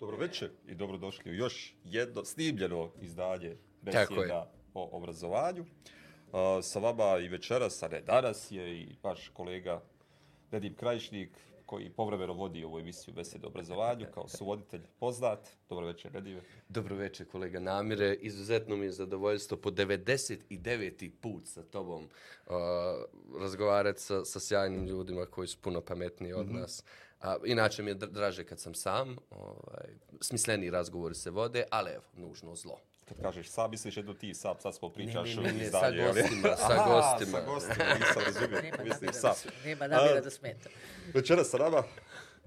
Dobroveče i dobrodošli u još jedno snimljeno izdanje besjeda o obrazovanju. Sa vama i večeras, a ne danas, je i vaš kolega Nedim Krajišnik, koji povremeno vodi ovu emisiju Besjede o obrazovanju, kao suvoditelj poznat. Dobro večer, Nedime. Dobro večer, kolega Namire. Izuzetno mi je zadovoljstvo po 99. put sa tobom uh, razgovarati sa, sa sjajnim ljudima koji su puno pametniji od nas. A, inače mi je dr- draže kad sam sam, ovaj, smisleni razgovori se vode, ali evo, nužno zlo. Kad kažeš sam, misliš jedno ti sam, sad smo pričaš ne, ne, ne, izdanje, sa jel gostima, sa Aha, gostima. sa gostima, nisam razumio, Nema mislim da, nema namira A, da smeta. Večeras sa nama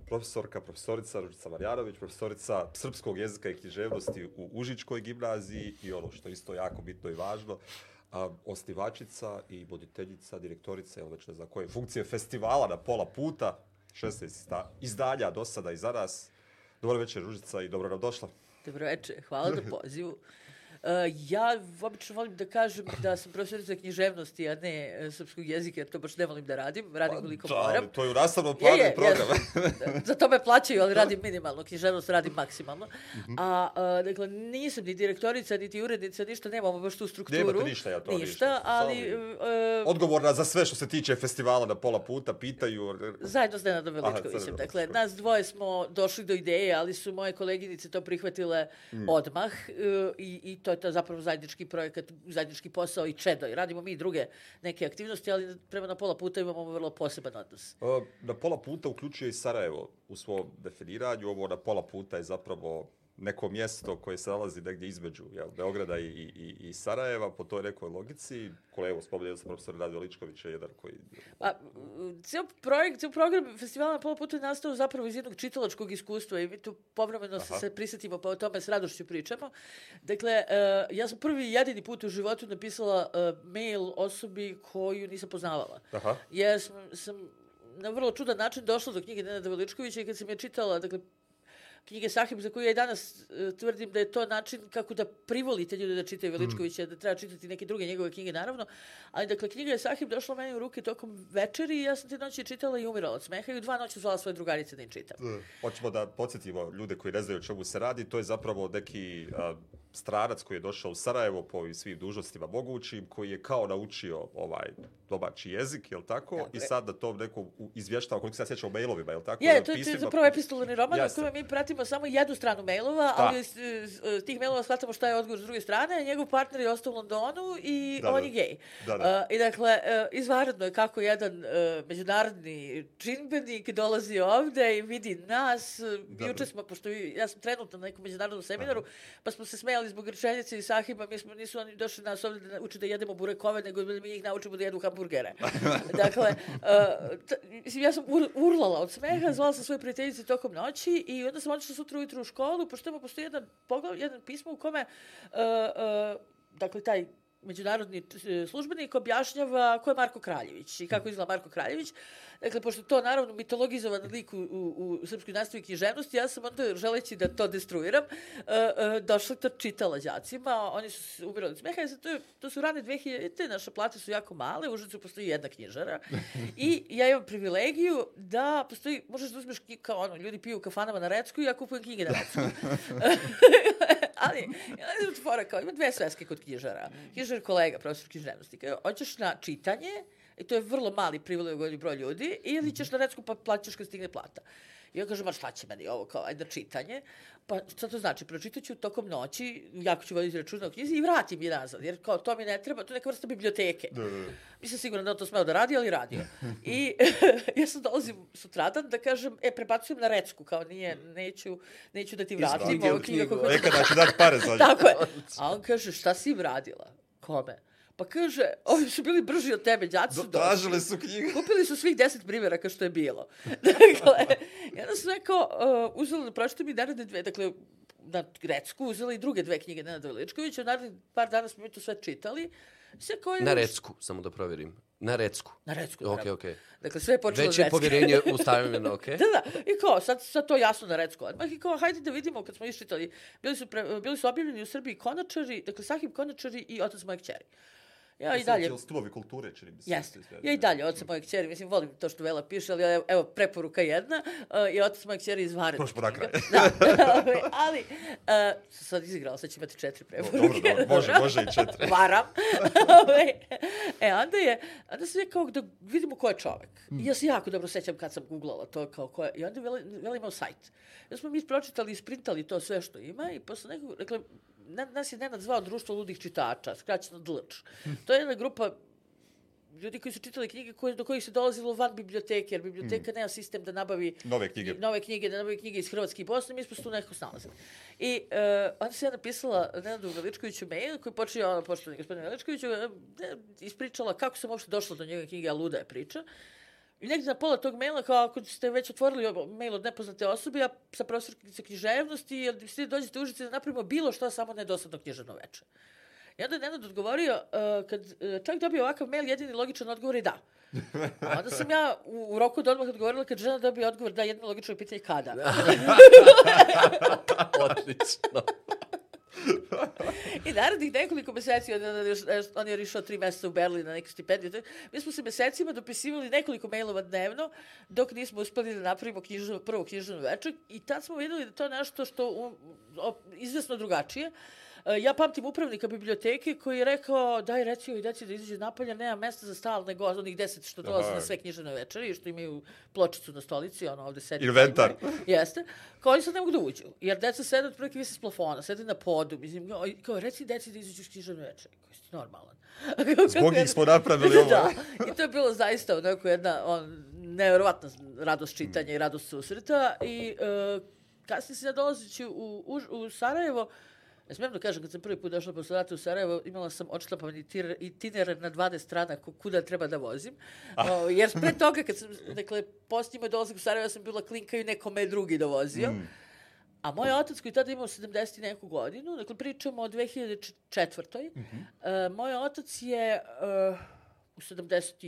profesorka, profesorica Ružica Marjanović, profesorica srpskog jezika i književnosti u Užičkoj gimnaziji i ono što isto jako bitno i važno, a, osnivačica i voditeljica, direktorica, evo već ne znam koje, funkcije festivala na pola puta, 16 izda- izdanja do sada i za nas. Dobro večer, Ružica, i dobro nam došla. Dobro večer, hvala na pozivu. Uh, ja obično volim da kažem da sam profesorica književnosti, a ne e, srpskog jezika, jer to baš ne volim da radim. Radim koliko Da, moram. to je u nastavnom planu Je, je, i programa. jesam. Za to me plaćaju, ali radim minimalno. Književnost radim maksimalno. Mhm. A, a, dakle, nisam ni direktorica, niti urednica, ništa, nemamo baš tu strukturu. Nemate ništa, ja to ništa. Ništa, ali... E, Odgovorna za sve što se tiče festivala na pola puta, pitaju... Zajedno s Nenadom Veličkovićem. Dakle, nas dvoje smo došli do ideje, ali su moje koleginice to prihvatile Mm. odmah e, i, i to je to zapravo zajednički projekat, zajednički posao i čedo. I radimo mi i druge neke aktivnosti, ali prema na pola puta imamo vrlo poseban odnos. Uh, Na pola puta uključuje i Sarajevo u svom definiranju. Ovo na pola puta je zapravo neko mjesto koje se nalazi negdje između jel, Beograda i, i, i- Sarajeva po toj nekoj logici. Kolega, spomenuo sam profesor Radio Ličković je jedan koji... Pa, cijel projekt, cijel program festivala na pola puta je nastao zapravo iz jednog čitalačkog iskustva i mi tu povremeno se, se prisjetimo pa o tome s radošću pričamo. Dakle, uh, ja sam prvi jedini put u životu napisala uh, mail osobi koju nisam poznavala. Aha. Jer sam, sam na vrlo čudan način došla do knjige Nenada Veličkovića i kad sam je čitala, dakle, knjige Sahib, za koju ja i danas e, tvrdim da je to način kako da privolite ljude da čitaju Veličkovića, da treba čitati neke druge njegove knjige, naravno. Ali, dakle, knjiga je Sahib došla meni u ruke tokom večeri i ja sam te noći čitala i umirala od smeha i u dva noći zvala svoje drugarice da im čitam. Hoćemo da podsjetimo ljude koji ne znaju o čemu se radi. To je zapravo neki a, stranac koji je došao u Sarajevo po svim dužnostima mogućim, koji je kao naučio ovaj domaći jezik, jel tako? Tako I je. sad da to neko izvještava, koliko se ja sjećam o mailovima, jel tako? Je, to, je pismima. zapravo epistolarni roman u kojem mi pratimo samo jednu stranu mailova, ali iz, tih mailova shvatamo šta je odgovor s druge strane, njegov partner je ostao u Londonu i Da, da. on je gej. Da, da. Uh, I dakle, uh, izvanredno je kako jedan uh, međunarodni činbenik dolazi ovde i vidi nas. Uh, Da, Juče da. smo, pošto ja sam trenutno na nekom međunarodnom seminaru, pa smo se smejali zbog rečenice i sahiba, mi smo, nisu oni došli nas ovde da uče da jedemo burekove, nego da mi njih naučimo da jedu hamburgere. dakle, uh, t- mislim, ja sam ur, urlala od smeha, zvala sam svoje prijateljice tokom noći i onda sam otišla sutra ujutru u školu, pošto ima postoji jedan, poglav, jedan pismo u kome, uh, uh, dakle, taj međunarodni e, službenik objašnjava ko je Marko Kraljević i kako izgleda Marko Kraljević. Dakle, pošto to naravno mitologizovan lik u, u, u srpskoj nastavi književnosti, ja sam onda, želeći da to destruiram, uh, uh, došla to čitala đacima, oni su se umirali od smeha, to, je, to su rane 2000, naše plate su jako male, u Užicu postoji jedna knjižara i ja imam privilegiju da postoji, možeš da uzmeš kao ono, ljudi piju u kafanama na Recku i ja kupujem knjige na Recku. Ali, znam fora kao, ima dve sveske kod knjižara. Knjižar kolega, profesor književnosti. Kao, hoćeš na čitanje, i to je vrlo mali privilegovaný broj ljudi, ili ćeš na recku pa plaćaš kad stigne plata. I on kaže, ma šta će meni ovo, kao, ajde čitanje. Pa šta to znači? Pročitat ću tokom noći, jako ću voditi računa o knjizi i vratim je nazad, jer kao to mi ne treba, to je neka vrsta biblioteke. Da, da, da. Nisam sigurna da on to smeo da radi, ali radio. I ja sam dolazim sutradan da kažem, e, prebacujem na recku, kao nije, neću, neću da ti vratim knjiga knjigu. Nekada ću dati pare za nju. Tako je. A on kaže, šta si im radila? Kome? Pa kaže, ovi su bili brži od tebe, đaci su došli. su knjigu. Kupili su svih deset primjeraka što je bilo. dakle, onda sam rekao, uh, uzela da pročitam i naredne dve, dakle, na grecku, uzela i druge dve knjige Nenada Veličkovića, narednih par dana smo mi to sve čitali. Sve koje Na recku, samo da provjerim. Na recku. Na Recku, naravno. ok. Dakle, sve je počelo Veće Recke. povjerenje u stavljeno, ok? Da, da, i kao, sad, sad to jasno na Recku. Odmah i kao, hajde da vidimo, kad smo iščitali, bili su, pre, bili su objavljeni u Srbiji konačari, dakle, Sahib konačari i otac moje kćeri. Ja i dalje, Stubovi kulture, čini mi se. Jeste. sve- Ja i dalje, otac moje kćeri, mislim, volim to što Vela piše, ali evo, evo preporuka jedna, uh, i otac moje kćeri iz Varena. Prošlo na kraj. Da, ali, uh, sad izigrala, sad će imati četiri preporuke. Dobro, dobro, može, može i četiri. Varam. e, onda je, onda sam kao da vidimo ko je čovek. I ja se jako dobro sećam kad sam googlala to kao ko je. I onda je Vela, Vela imao sajt. Ja smo mi pročitali i sprintali to sve što ima i posle nekog, dakle, na- nas je Nenad zvao društvo ludih čitača, skraćeno DLČ. To je jedna grupa ljudi koji su čitali knjige koje, do kojih se dolazilo van biblioteke, jer biblioteka nema sistem da nabavi Nove knjige. nove knjige, da nabavi knjige iz Hrvatske i Bosne, mi smo se tu nekako snalazili. I uh, onda sam ja napisala Nenadu Veličkoviću mail, koji počeo, ono, poštovani gospodine Veličkoviću, ispričala kako sam uopšte došla do njega knjige, a luda je priča. I negdje na pola tog maila, kao ako ste već otvorili mail od nepoznate osobe, ja sa profesorkice književnosti, jel svi dođete u da napravimo bilo što, samo ne dosadno književno veče. I onda je Nenad odgovorio, uh, kad uh, čak dobije ovakav mail, jedini logičan odgovor je da. A onda sam ja u, u roku od odmah odgovorila kad žena dobije odgovor da, jedno logično je pitanje kada. Odlično. I narednih nekoliko meseci, on, još- on je išao tri meseca u Berlin na neku stipendiju. Mi smo se mesecima dopisivali nekoliko mailova dnevno, dok nismo uspeli da napravimo knjižnu, prvo knjižnu večer. I tad smo videli da to je nešto što um, izvesno drugačije. E, Ja pamtim upravnika biblioteke koji je rekao daj reci ovoj deci da izađe napolje, nema mesta za stalne goste, onih deset što dolaze na sve knjižne večeri i što imaju pločicu na stolici, ono ovde sedi. Inventar. Jeste. Kao oni sad ne mogu da uđu. Jer deca sede od prilike vise s plafona, sede na podu. Mislim, kao, kao reci deci da izađu s književne večeri. Si normalan. Zbog njih smo napravili ovo. da. I to je bilo zaista onako jedna on, nevjerovatna radost čitanja i radost susreta. I uh, kasnije se ja dolazeći u, u, u Sarajevo, Ja smijem da kažem, kad sam prvi put došla posle rata u Sarajevo, imala sam odštapan itinerar, itinerar na 12 strana ku- kuda treba da vozim. O, jer pre toga, kad sam, dakle, poslije moj dolazak u Sarajevo, sam bila klinka i neko me je drugi dovozio. Mm. A moj otac koji tada imao 70 i neku godinu, dakle pričamo o 2004. Mm -hmm. moj otac je uh, u 70 i,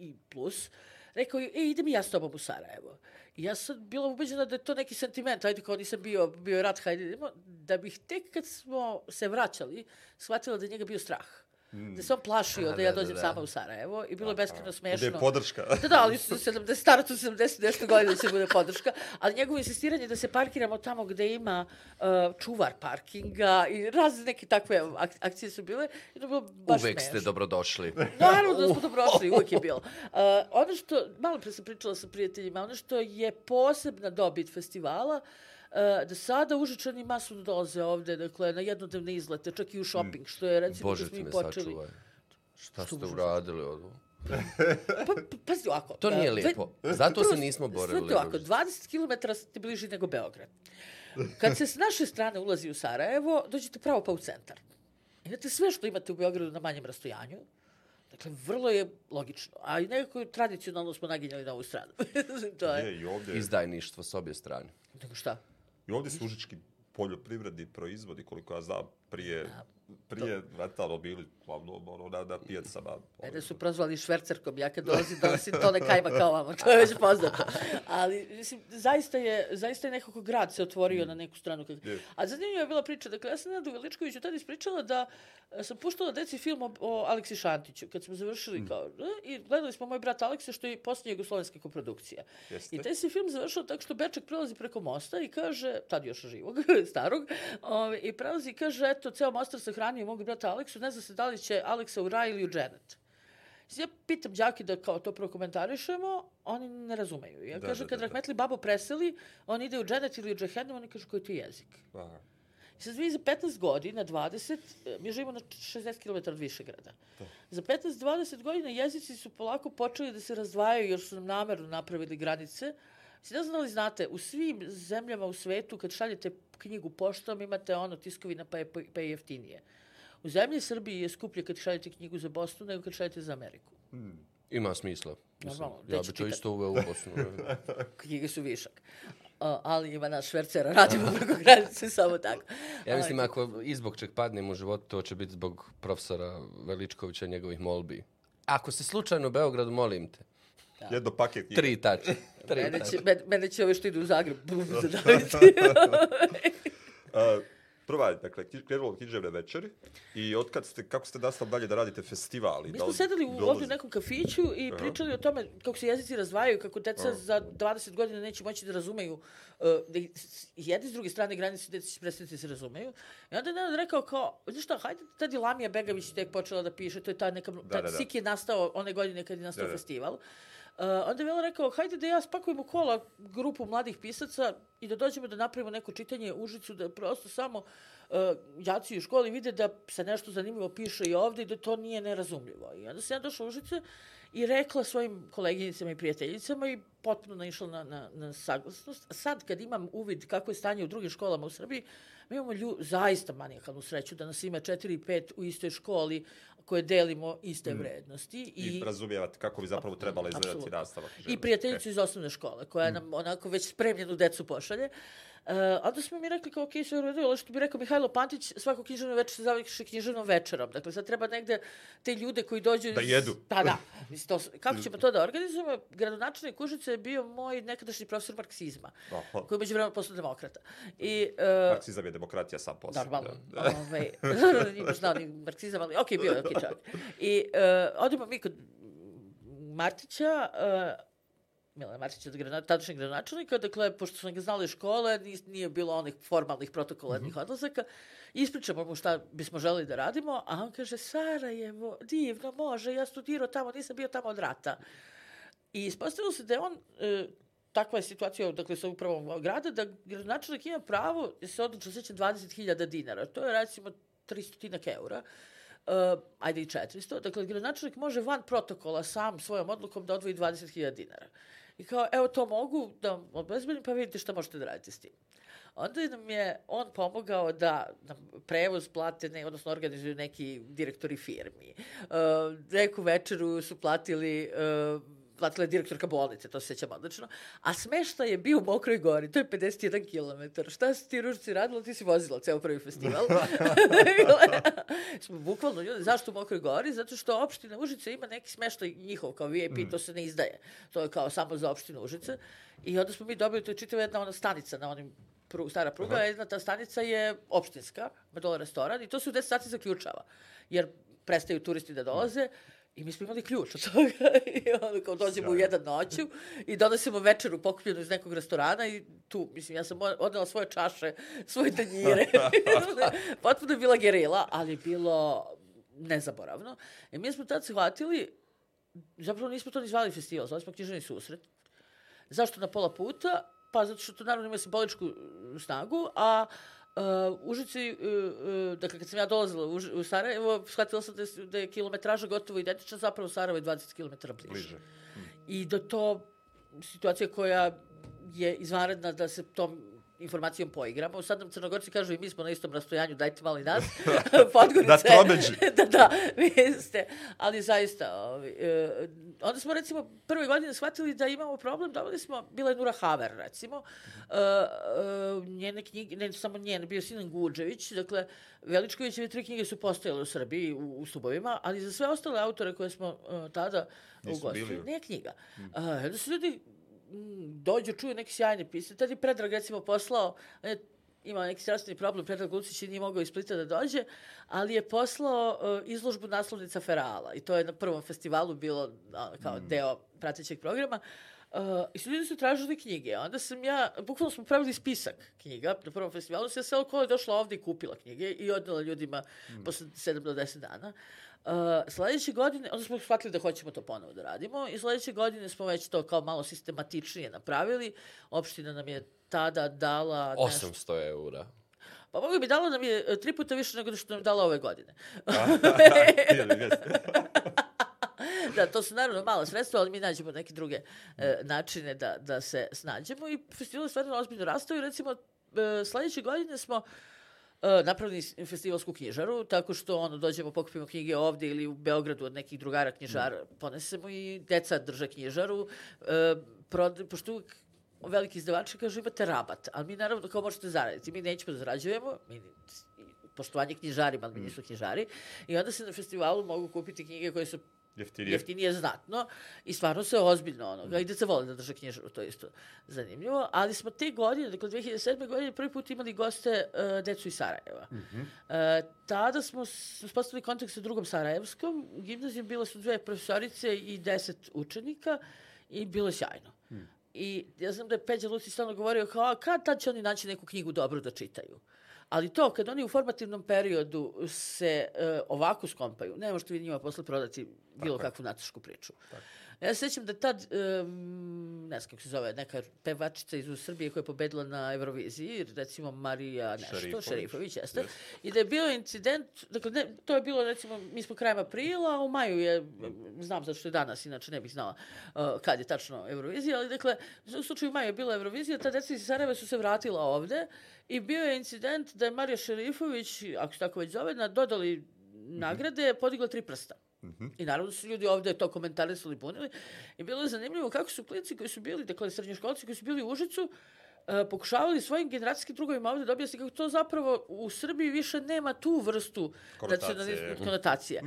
i plus rekao, e, idem i ja s tobom u Sarajevo. Ja sam bila ubeđena da je to neki sentiment, ajde kao nisam bio, bio rat, hajde da bih tek kad smo se vraćali, shvatila da je njega bio strah. Da se on plašio A, da ja da, da, dođem da. sama u Sarajevo i bilo je beskreno Da smešno. je podrška. Da, da, ali su 70, starac u 70 nešto godina će bude podrška, ali njegovo insistiranje da se parkiramo tamo gde ima uh, čuvar parkinga i razne neke takve ak akcije su bile i to bilo baš Uvek smešno. ste dobrodošli. Naravno da smo dobrodošli, uvek je bilo. Uh, ono što, malo pre sam pričala sa prijateljima, ono što je posebna dobit festivala, uh, da sada Užičani masovno dolaze ovde, dakle, na jednodnevne izlete, čak i u shopping, što je, recimo, Bože kad smo me počeli. sačuvaj. Šta ste uradili ovo? Pa, pa, pazi ovako. To nije ve- lijepo. Zato se nismo borili. Znate ovako, Bože. 20 km ste bliži nego Beograd. Kad se s naše strane ulazi u Sarajevo, dođete pravo pa u centar. Imate sve što imate u Beogradu na manjem rastojanju. Dakle, vrlo je logično. A i nekako tradicionalno smo naginjali na ovu stranu. to je. Je, i ovdje, Izdajništvo s obje strane. Nego šta? I ovdje su užički poljoprivredni proizvodi, koliko ja znam, prije, prije rata ono bili uglavnom ono, na, na pijacama. Mene su prozvali švercerkom, ja kad dolazim donosim tone kajma kao vama, to je već poznato. Ali, mislim, zaista je, zaista je nekako grad se otvorio na neku stranu. Kad... Je. A zanimljiva je bila priča, dakle, ja sam Nenadu Veličkoviću tada ispričala da e, sam puštala deci film o, o Aleksi Šantiću, kad smo završili kao, e, i gledali smo moj brat Aleksa, što je posljednja jugoslovenska koprodukcija. Jeste. I taj se film završao tako što Beček prelazi preko mosta i kaže, tad još živog, starog, ove, i prelazi i kaže, eto, ceo Mostar sahranio mog brata Aleksu, ne zna se da li će Aleksa u raj ili u dženet. Ja pitam đaki da kao to prokomentarišemo, oni ne razumeju. Ja Da, kažem, da, kad da, da. Rahmetli babo preseli, on ide u dženet ili u džehennem, oni kažu koji je to jezik. Aha. I sad vi za 15 godina, 20, e, mi živimo na 60 km od Višegrada. Za 15-20 godina jezici su polako počeli da se razdvajaju jer su nam namerno napravili granice. Sad ne znam da li znate, u svim zemljama u svetu kad šaljete knjigu poštom imate ono tiskovina pa je, pa je jeftinije. U zemlji Srbiji je skuplje kad šaljete knjigu za Bosnu nego kad šaljete za Ameriku. Ima smisla. Mislim, Normalno, ja bi to isto uveo u Bosnu. Knjige su višak. A, ali ima naš švercera, radimo preko granice, samo tako. Ja mislim, ako i zbog čeg padnem u životu, to će biti zbog profesora Veličkovića i njegovih molbi. ako si slučajno u Beogradu, molim te. Jedno paket. Tri tačke. Tri Mene tačke. će, mene, mene će ove što idu u Zagreb bum, zadaviti. A, prva dakle, krenulo književne večeri i otkad ste, kako ste nastavili dalje da radite festival? i Mi da smo li sedeli u, dolazi- ovdje u nekom kafiću i pričali o tome kako se jezici razdvajaju, kako deca za 20 godina neće moći da razumeju, uh, da jedne s druge strane granice deca će prestati da se razumeju. I onda je Nenad rekao kao, znaš šta, hajde, tad je Lamija Begavić tek počela da piše, to je ta neka, Da, tad da, da. SIK je nastao one godine kad je nastao Da, da. festival. Uh, onda je Vela rekao, hajde da ja spakujem u kola grupu mladih pisaca i da dođemo da napravimo neko čitanje u Užicu, da prosto samo uh, đaci u školi vide da se nešto zanimljivo piše i ovde i da to nije nerazumljivo. I onda sam ja došla u Užice i rekla svojim koleginicama i prijateljicama i potpuno naišla na, na, na saglasnost. Sad kad imam uvid kako je stanje u drugim školama u Srbiji, mi imamo lju, zaista manijakalnu sreću da nas ima 4 i 5 u istoj školi koje delimo iste vrednosti. I, razumijevate kako bi zapravo trebala izgledati Apsolutno. nastava. I prijateljicu iz osnovne škole, koja nam onako već spremljenu decu pošalje. Uh, onda smo mi rekli kao, ok, sve u redu, ali što bi rekao Mihajlo Pantić, svako književno večer se završi književnom večerom. Dakle, sad treba negde te ljude koji dođu... Da jedu. Pa da. Mislim, to, kako ćemo to da organizujemo? Gradonačelnik Kužice je bio moj nekadašnji profesor marksizma, Aha. koji je među vremena postao demokrata. I, uh, Marksizam je demokratija sam po sebi. Normalno. da. Ovaj, nije baš znao ni marksizam, ali okej, bio je okej čovjek. I uh, odemo mi kod Martića, uh, Milana Martića, grana, tadašnjeg gradonačelnika, dakle, pošto sam ga znala iz škole, nije bilo onih formalnih protokolarnih odlazaka, ispričamo mu šta bismo želeli da radimo, a on kaže, Sarajevo, divno, može, ja studirao tamo, nisam bio tamo od rata. I ispostavilo se da je on, e, takva je situacija, dakle, sa upravom grada, da gradonačelnik ima pravo, ja se odlično sećam, 20.000 dinara. To je, recimo, 300 eura. Uh, ajde i 400. Dakle, gradonačelnik može van protokola sam svojom odlukom da odvoji 20.000 dinara. I kao, evo to mogu da obezbedim, pa vidite šta možete da radite s tim. Onda nam je on pomogao da nam prevoz plate, ne, odnosno organizuju neki direktori firmi. Uh, neku večeru su platili uh, platila je direktorka bolnice, to se sjećam odlično. A smešta je bio u Mokroj gori, to je 51 km. Šta si ti ružici radila? Ti si vozila ceo prvi festival. Smo bukvalno ljudi, zašto u Mokroj gori? Zato što opština Užice ima neki smeštaj njihov kao VIP, to se ne izdaje. To je kao samo za opštinu Užice. I onda smo mi dobili, to je čitava jedna ona stanica na onim pru, stara pruga, a jedna ta stanica je opštinska, dole restoran i to se u 10 sati zaključava. Jer prestaju turisti da dolaze, I mi smo imali ključ od toga i onda kao dođemo u jedan noću i donosimo večeru pokupljenu iz nekog restorana i tu, mislim, ja sam odnela svoje čaše, svoje tanjire. Potpuno je bila gerila, ali je bilo nezaboravno. I mi smo tad shvatili, zapravo nismo to ni zvali festival, zvali smo književni susret. Zašto na pola puta? Pa zato što to naravno ima simboličku snagu, a Uh, Užici, uh, uh, dakle, kad sam ja dolazila u, u Sarajevo, shvatila sam da je, da je kilometraža gotovo identična, zapravo Sarajevo je 20 km bliže. Bliže. I da to situacija koja je izvanredna da se tom informacijom poigramo. Sad nam Crnogorci kažu i mi smo na istom rastojanju, dajte malo i nas. Podgorica. Da tromeđi. da, da, vi ste. Ali zaista, ovi, e, onda smo recimo prve godine shvatili da imamo problem, dobili smo, bila je Nura Haver recimo, e, e, njene knjige, ne samo njene, bio Sinan Guđević, dakle, Veličkovićeve tri knjige su postojale u Srbiji u, u Stubovima, ali za sve ostale autore koje smo e, tada Nisu ugostili, nije knjiga. Mm. onda su ljudi dođu, čuju neki sjajni pisatelj. Tad je Predrag recimo poslao, on je imao neki zdravstveni problem, Predrag Lucić i nije mogao iz Splita da dođe, ali je poslao uh, izložbu naslovnica Ferala i to je na prvom festivalu bilo ono, kao deo pratećeg programa. Uh, I su ljudi su tražili knjige. Onda sam ja, bukvalno smo pravili spisak knjiga na prvom festivalu. Sam ja sve okolo došla ovde i kupila knjige i odnela ljudima posle 7 do 10 dana. Uh, sledeće godine, onda smo shvatili da hoćemo to ponovo da radimo i sledeće godine smo već to kao malo sistematičnije napravili. Opština nam je tada dala... nešto- 800 eura. Pa mogu bi dala nam je e, tri puta više nego što nam dala ove godine. Da, to su naravno mala sredstva, ali mi nađemo neke druge e, načine da, da se snađemo i festival je stvarno ozbiljno rastao i recimo e, sledeće godine smo e, napravili s- festivalsku knjižaru, tako što ono, dođemo, pokupimo knjige ovde ili u Beogradu od nekih drugara knjižara, ponesemo i deca drže knjižaru, e, prod, pošto uvijek veliki izdavači kažu imate rabat, ali mi naravno kao možete zaraditi, mi nećemo da zarađujemo, mi poštovanje knjižarima, ali mi nisu knjižari, i onda se na festivalu mogu kupiti knjige koje su Jeftinije. jeftinije znatno i stvarno se ozbiljno ono, da se vole da drže knjižaru, to je isto zanimljivo, ali smo te godine, dakle 2007. godine prvi put imali goste uh, decu iz Sarajeva. Mhm. Uh, tada smo uspostavili kontakt sa drugom Sarajevskom, u gimnaziji bile su dve profesorice i deset učenika i bilo je sjajno. I ja znam da je Peđa Lucić stalno govorio kao, kad tad će oni naći neku knjigu dobru da čitaju? Ali to, kad oni u formativnom periodu se e, ovako skompaju, ne možete vi njima posle prodati bilo kakvu nacišku priču. Ja se sjećam da tad, um, ne znam kako se zove, neka pevačica iz Srbije koja je pobedila na Euroviziji, recimo Marija nešto, Šerifović. Jeste, Jeste. i da je bio incident, dakle, ne, to je bilo, recimo, mi smo krajem aprila, a u maju je, znam zato što je danas, inače ne bih znala uh, kad je tačno Eurovizija, ali dakle, u slučaju maju je bila Eurovizija, ta deca iz Sarajeva su se vratila ovde i bio je incident da je Marija Šerifović, ako se tako već zove, na dodali nagrade podigla tri prsta. I naravno su ljudi ovde to komentarisali, bunili. I bilo je zanimljivo kako su klinci koji su bili, dakle srednjoškolci koji su bili u Užicu, e, pokušavali svojim generacijskim drugovima ovde da objasni kako to zapravo u Srbiji više nema tu vrstu Konotacije. konotacije.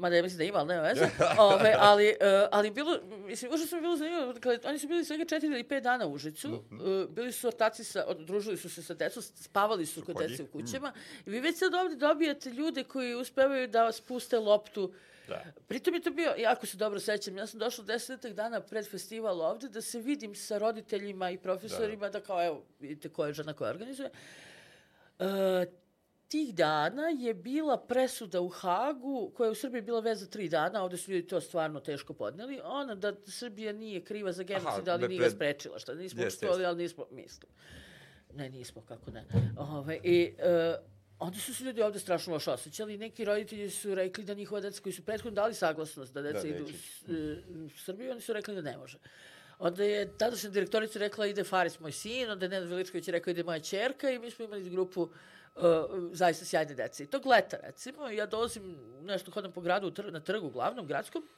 Mada ja mislim da ima, ali nema veze. Ove, ali, uh, ali bilo, mislim, užasno mi bilo zanimljivo. Dakle, oni su bili svega četiri ili pet dana u Užicu. Uh, bili su ortaci sa, družili su se sa decom, spavali su kod dece u njih? kućama. I vi već sad ovde dobijate ljude koji uspevaju da vas puste loptu. Da. Pritom je to bio, jako se dobro sećam, ja sam došla desetak dana pred festival ovde da se vidim sa roditeljima i profesorima, da, kao, evo, vidite ko je žena koja organizuje. E, tih dana je bila presuda u Hagu, koja je u Srbiji bila vez za tri dana, ovde su ljudi to stvarno teško podneli, ona da Srbija nije kriva za genocid, ali ne nije ga pred- sprečila, što nismo Jeste, učestvovali, ali nismo, mislim. Ne, nismo, kako ne. Ove, I e, onda su se ljudi ovde strašno loše osjećali. Neki roditelji su rekli da njihova deca koji su prethodno dali saglasnost da deca Da, idu u, e, u Srbiju, oni su rekli da ne može. Onda je tadašnja direktorica rekla ide Faris, moj sin, onda je Nenad Veličković rekao ide moja čerka i mi smo imali grupu uh, zaista sjajne dece. I tog leta, recimo, ja dolazim, nešto hodam po gradu tr na trgu, glavnom, gradskom,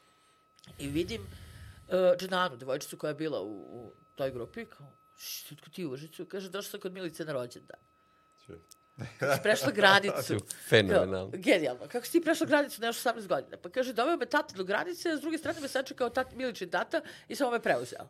i vidim uh, Dženanu, devojčicu koja je bila u, u toj grupi, kao, što ti u Užicu? Kaže, došla sam kod Milice na rođendan. Prešla granicu. Fenomenalno. Genijalno. Kako si ti prešla granicu na još 18 godina? Pa kaže, doveo me tata do granice, a s druge strane me sačekao tat, Miličin tata i samo me preuzeo.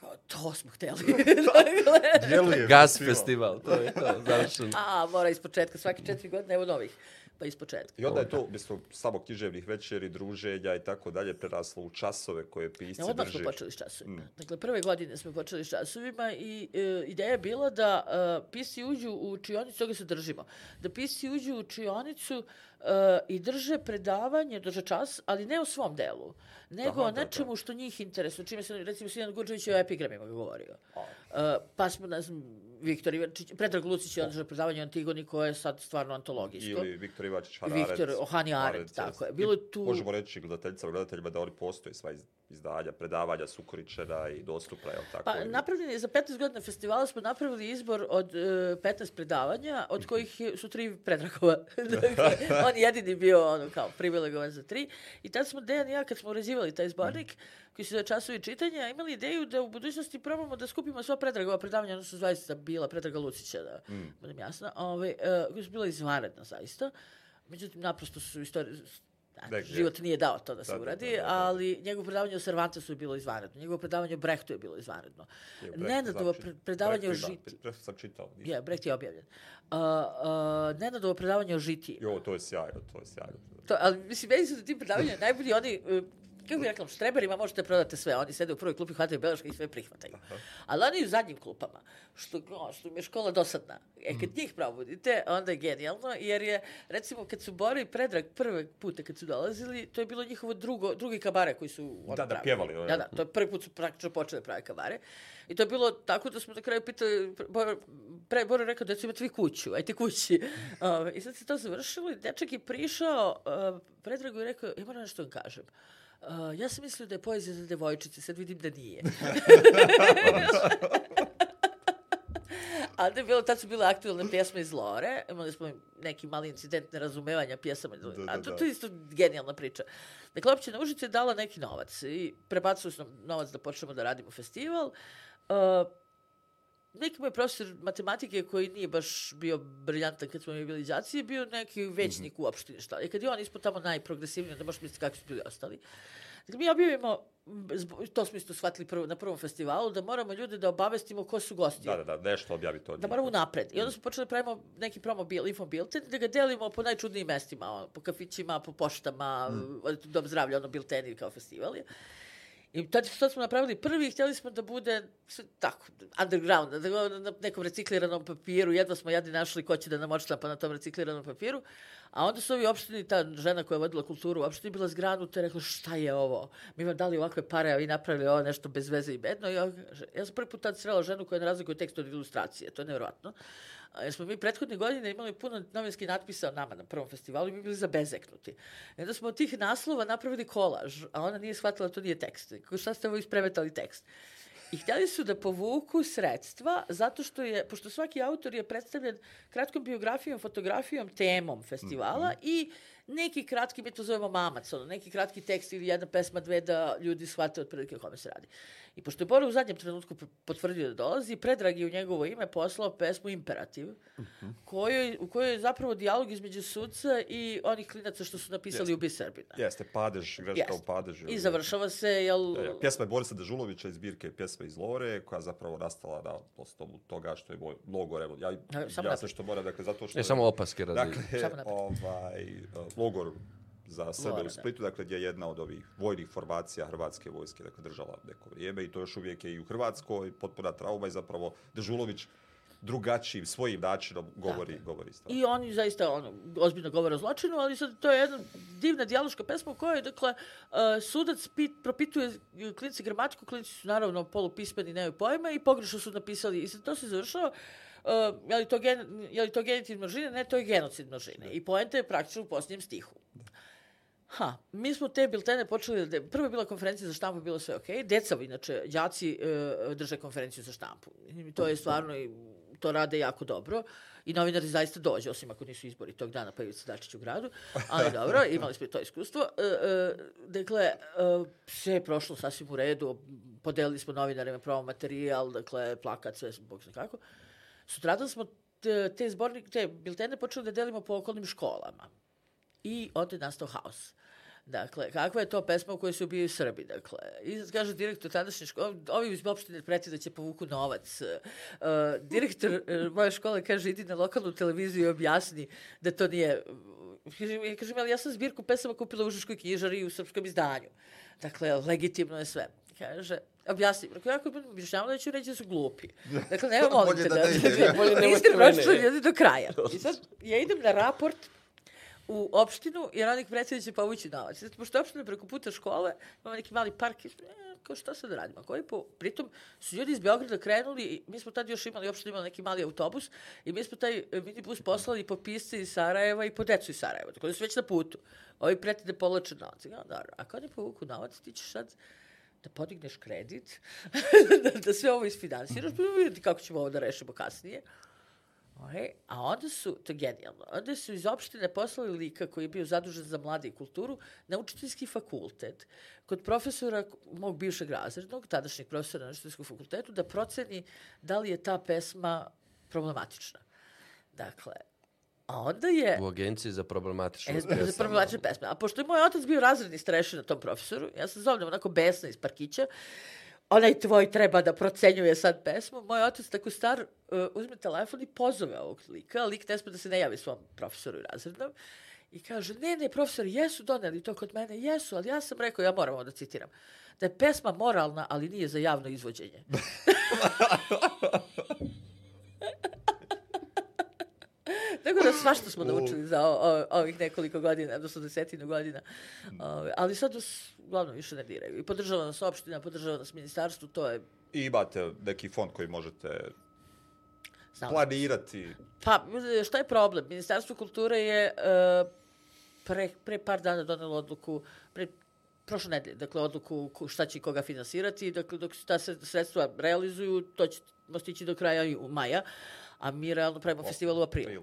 To. Kao, to smo hteli. Dakle, Djeluje Gas festival. to je to, završeno. a, mora iz početka, svaki četiri godine, evo novih. Pa iz početka. I onda je to, umjesto samo književnih večeri, druženja i tako dalje, preraslo u časove koje pisci Ja, odmah drži. smo počeli s časovima. Dakle, prve godine smo počeli s časovima i e, ideja je bila da e, pisci uđu u učionicu, toga se držimo, da pisci uđu u učionicu e, i drže predavanje, drže čas, ali ne o svom delu, nego Aha, o da, da. nečemu što njih interesuje. Čime se, recimo, Sinan Gurđević je o epigramima govorio. E, pa smo, ne znam, Viktor Ivančić, Predrag Lucić je održao predavanje o Antigoni koje je sad stvarno antologijsko. Ili Viktor Ivačić Hararet. Viktor Ohani Arendt, tako je. Bilo je tu- Možemo reći gledateljicama, gledateljima da oni postoje sva iz- izdanja, predavanja su ukoričena i dostupna, jel tako? Pa, napravljen je za 15 godina festivala, smo napravili izbor od e, 15 predavanja, od kojih je- su tri Predragova. dakle, on je jedini bio ono, kao privilegovan za tri. I tad smo, Dejan i ja, kad smo uređivali taj zbornik, koji se zove časovi čitanja, imali ideju da u budućnosti probamo da skupimo sva Predragova predavanja, ono su zaista bila Predraga Lucića, da budem jasna, ove, e, koji su bila izvanredna zaista. Međutim, naprosto su istorije, Ne, život nije dao to da se Da, da, uradi, da, da, da. ali njegovo predavanje o Cervantesu je bilo izvanredno. Njegovo predavanje o Brehtu je bilo izvanredno. Je, Brecht Nenadovo pre- predavanje o Brecht ima, žiti. Brecht sam čitao. nisam. Je, Brecht je objavljen. Uh, uh, Nenadovo predavanje o žiti. Jo, to je sjajno, to je sjajno. To, ali mislim, meni su na tim predavanjima najbolji oni, uh, kako bih rekla, štreberima možete prodati sve. Oni sede u prvoj klupi, hvataju beleške i sve prihvataju. Ali oni u zadnjim klupama, što, o, što im je škola dosadna. E, kad njih probudite, onda je genijalno, jer je, recimo, kad su Bora i Predrag prve puta kad su dolazili, to je bilo njihovo drugo, drugi kabare koji su Da, da, pravili. pjevali, Da, da, to je prvi put su praktično počeli da prave kabare. I to je bilo tako da smo na kraju pitali, Bora, pre, Bora rekao da imate vi kuću, ajte kući. Ove, I sad se to završilo i dečak je prišao, uh, Predragu je rekao, ja moram nešto da vam kažem. Uh, ja sam mislio da je poezija za devojčice, sad vidim da nije. A onda je bilo, tad su bile aktualne pjesme iz Lore, imali smo neki mali incident nerazumevanja pjesama, da, a to, da. to je isto genijalna priča. Dakle, općina Užice je dala neki novac i prebacili su nam novac da počnemo da radimo festival. Uh, neki moj profesor matematike koji nije baš bio briljantan kad smo mi bili đaci, je bio neki većnik Mhm. u opštini. Šta. I kad je on ispod tamo najprogresivniji, onda možeš misliti kakvi su bili ostali. Dakle, mi objavimo, to smo isto shvatili prvo, na prvom festivalu, da moramo ljude da obavestimo ko su gosti. Da, da, da, nešto objavite od Da moramo napred. I onda smo počeli da pravimo neki promo bil, info bilten, da ga delimo po najčudnijim mestima, ono, po kafićima, po poštama, mm. dom zdravlja, ono bilteni kao festival je. I tad, tad smo napravili? Prvi htjeli smo da bude tako, underground, na nekom recikliranom papiru, jedva smo jadni našli ko će da nam odštampa na tom recikliranom papiru, a onda su ovi opštini, ta žena koja je vodila kulturu u opštini bila zgranuta i rekla šta je ovo? Mi vam dali ovakve pare, a vi napravili ovo nešto bez veze i bedno. I ja, ja sam prvi put tad srela ženu koja ne razlikuje tekst od ilustracije, to je nevjerojatno. Jer smo mi prethodne godine imali puno novinskih natpisa o nama na prvom festivalu i mi bili zabezeknuti. I onda smo od tih naslova napravili kolaž, a ona nije shvatila da to nije tekst. Kako šta ste ovo ispremetali tekst? I htjeli su da povuku sredstva zato što je, pošto svaki autor je predstavljen kratkom biografijom, fotografijom, temom festivala i neki kratki, mi to zovemo mamac, ono, neki kratki tekst ili jedna pesma, dve da ljudi shvate otprilike o kome se radi. I pošto je Bora u zadnjem trenutku potvrdio da dolazi, Predrag je u njegovo ime poslao pesmu Imperativ, kojoj, u kojoj je zapravo dijalog između sudca i onih klinaca što su napisali Jeste. Ubi Srbina. Jeste, padež, greška Jeste. u padežu. I završava se, jel... E, Pjesma je Borisa Dežulovića iz zbirke Pjesme iz Lore, koja zapravo nastala na osnovu toga što je moj logor, evo, ja, samo ja se što moram, dakle, zato što... Ne, samo opaske radi. Dakle, Samo ovaj, logor za Srbe Lora, u da. Splitu, dakle, gdje je jedna od ovih vojnih formacija Hrvatske vojske, dakle, držala neko vrijeme i to još uvijek je i u Hrvatskoj potpuna trauma i zapravo Dežulović drugačijim, svojim načinom govori, govori stvar. I oni zaista ono, ozbiljno govore o zločinu, ali sad to je jedna divna dijaloška pesma u kojoj, dakle, uh, sudac pit, propituje klinici gramatiku, klinici su naravno polupismeni, nemaju pojma i pogrešno su napisali. I sad to se završava, uh, je, li to gen, je li to genitiv množine? Ne, to je genocid množine. I poenta je praktično u posljednjem stihu. Ha, mi smo te biltene počeli, da, prva je bila konferencija za štampu, bilo sve okej. Deca, inače, đaci e, drže konferenciju za štampu. I to je stvarno, i to rade jako dobro. I novinari zaista dođe, osim ako nisu izbori tog dana, pa Ivica Dačić u gradu. Ali dobro, imali smo to iskustvo. E, e, dakle, e, sve je prošlo sasvim u redu. Podelili smo novinarima pravo materijal, dakle, plakat, sve, bog zna kako. Sutradan smo te, zbornike, te biltene počeli da delimo po okolnim školama. I onda je nastao haos. Dakle, kakva je to pesma u kojoj se ubijaju Srbi, dakle. I kaže direktor tadašnje škole, ovi iz opštine preti da će povuku novac. Uh, direktor uh, moje škole kaže, idi na lokalnu televiziju i objasni da to nije... Ja kažem, ali ja sam zbirku pesama kupila u Užiškoj knjižari i u srpskom izdanju. Dakle, legitimno je sve. Kaže, objasni. Rekao, ja kad budem objašnjavala, da ću reći da su glupi. Dakle, nema molim te da da... ide, dakle, ja. Bolje niste pročitali ljudi do kraja. I sad, ja idem na raport u opštinu, jer onih predsjednik će povući novac. Zato, pošto je opština preko puta škole, imamo neki mali park, i, e, kao šta sad radimo? Koji po... Pritom su ljudi iz Beograda krenuli, i mi smo tad još imali, opština imala neki mali autobus, i mi smo taj e, minibus poslali po pisce iz Sarajeva i po decu iz Sarajeva, tako da su već na putu. Ovi preti da povlače novac. Ja, dobro, ako oni povuku novac, ti ćeš sad da podigneš kredit, da, da sve ovo isfinansiraš, pa vidjeti kako ćemo ovo da rešimo kasnije. Okay. A onda su, to je genijalno, onda su iz opštine poslali lika koji je bio zadužen za mlade i kulturu na učiteljski fakultet kod profesora mog bivšeg razrednog, tadašnjeg profesora na učiteljskom fakultetu, da proceni da li je ta pesma problematična. Dakle, a onda je... U agenciji za problematične E, za problematične pesme. A pošto je moj otac bio razredni starešina tom profesoru, ja se zovem onako besna iz parkića, onaj tvoj treba da procenjuje sad pesmu. Moj otac, tako star, uh, uzme telefon i pozove ovog lika. Lik ne sme da se ne javi svom profesoru razrednom. I kaže, ne, ne, profesor, jesu doneli to kod mene, jesu, ali ja sam rekao, ja moram ovo da citiram, da je pesma moralna, ali nije za javno izvođenje. Tako da svašta smo naučili za o, o, ovih nekoliko godina, odnosno desetinu godina. O, ali sad nas uglavnom više ne diraju. I podržava nas opština, podržava nas ministarstvo, to je I imate neki fond koji možete znamo. planirati. Pa, šta je problem? Ministarstvo kulture je e, pre, pre par dana donelo odluku, pre prošle nedelje, dakle, odluku šta će koga finansirati, dakle, dok se ta sredstva realizuju, to ćemo stići do kraja maja, a mi realno pravimo festival u aprilu. April.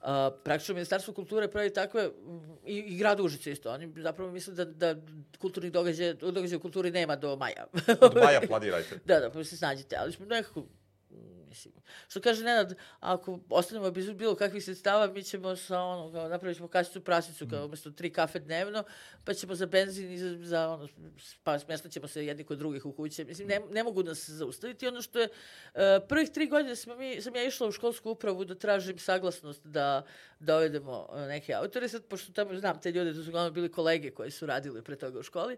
Uh, praktično Ministarstvo kulture pravi takve, i, i grad Užice isto, oni zapravo misle da, da kulturnih događaja, događaja u kulturi nema do maja. Od maja planirajte. Da, da, pa se snađite, ali smo nekako, mislim. Što kaže Nenad, ako ostanemo bez bilo kakvih sredstava, mi ćemo sa ono, kao, napravit ćemo kasicu prasicu, kao umjesto tri kafe dnevno, pa ćemo za benzin i za, za ono, pa smjestaćemo se jedni kod drugih u kuće. Mislim, ne, ne mogu nas zaustaviti. Ono što je, uh, prvih tri godine smo mi, sam ja išla u školsku upravu da tražim saglasnost da dovedemo uh, neke autore, sad, pošto tamo znam te ljude, to su uglavnom bili kolege koji su radili pre toga u školi,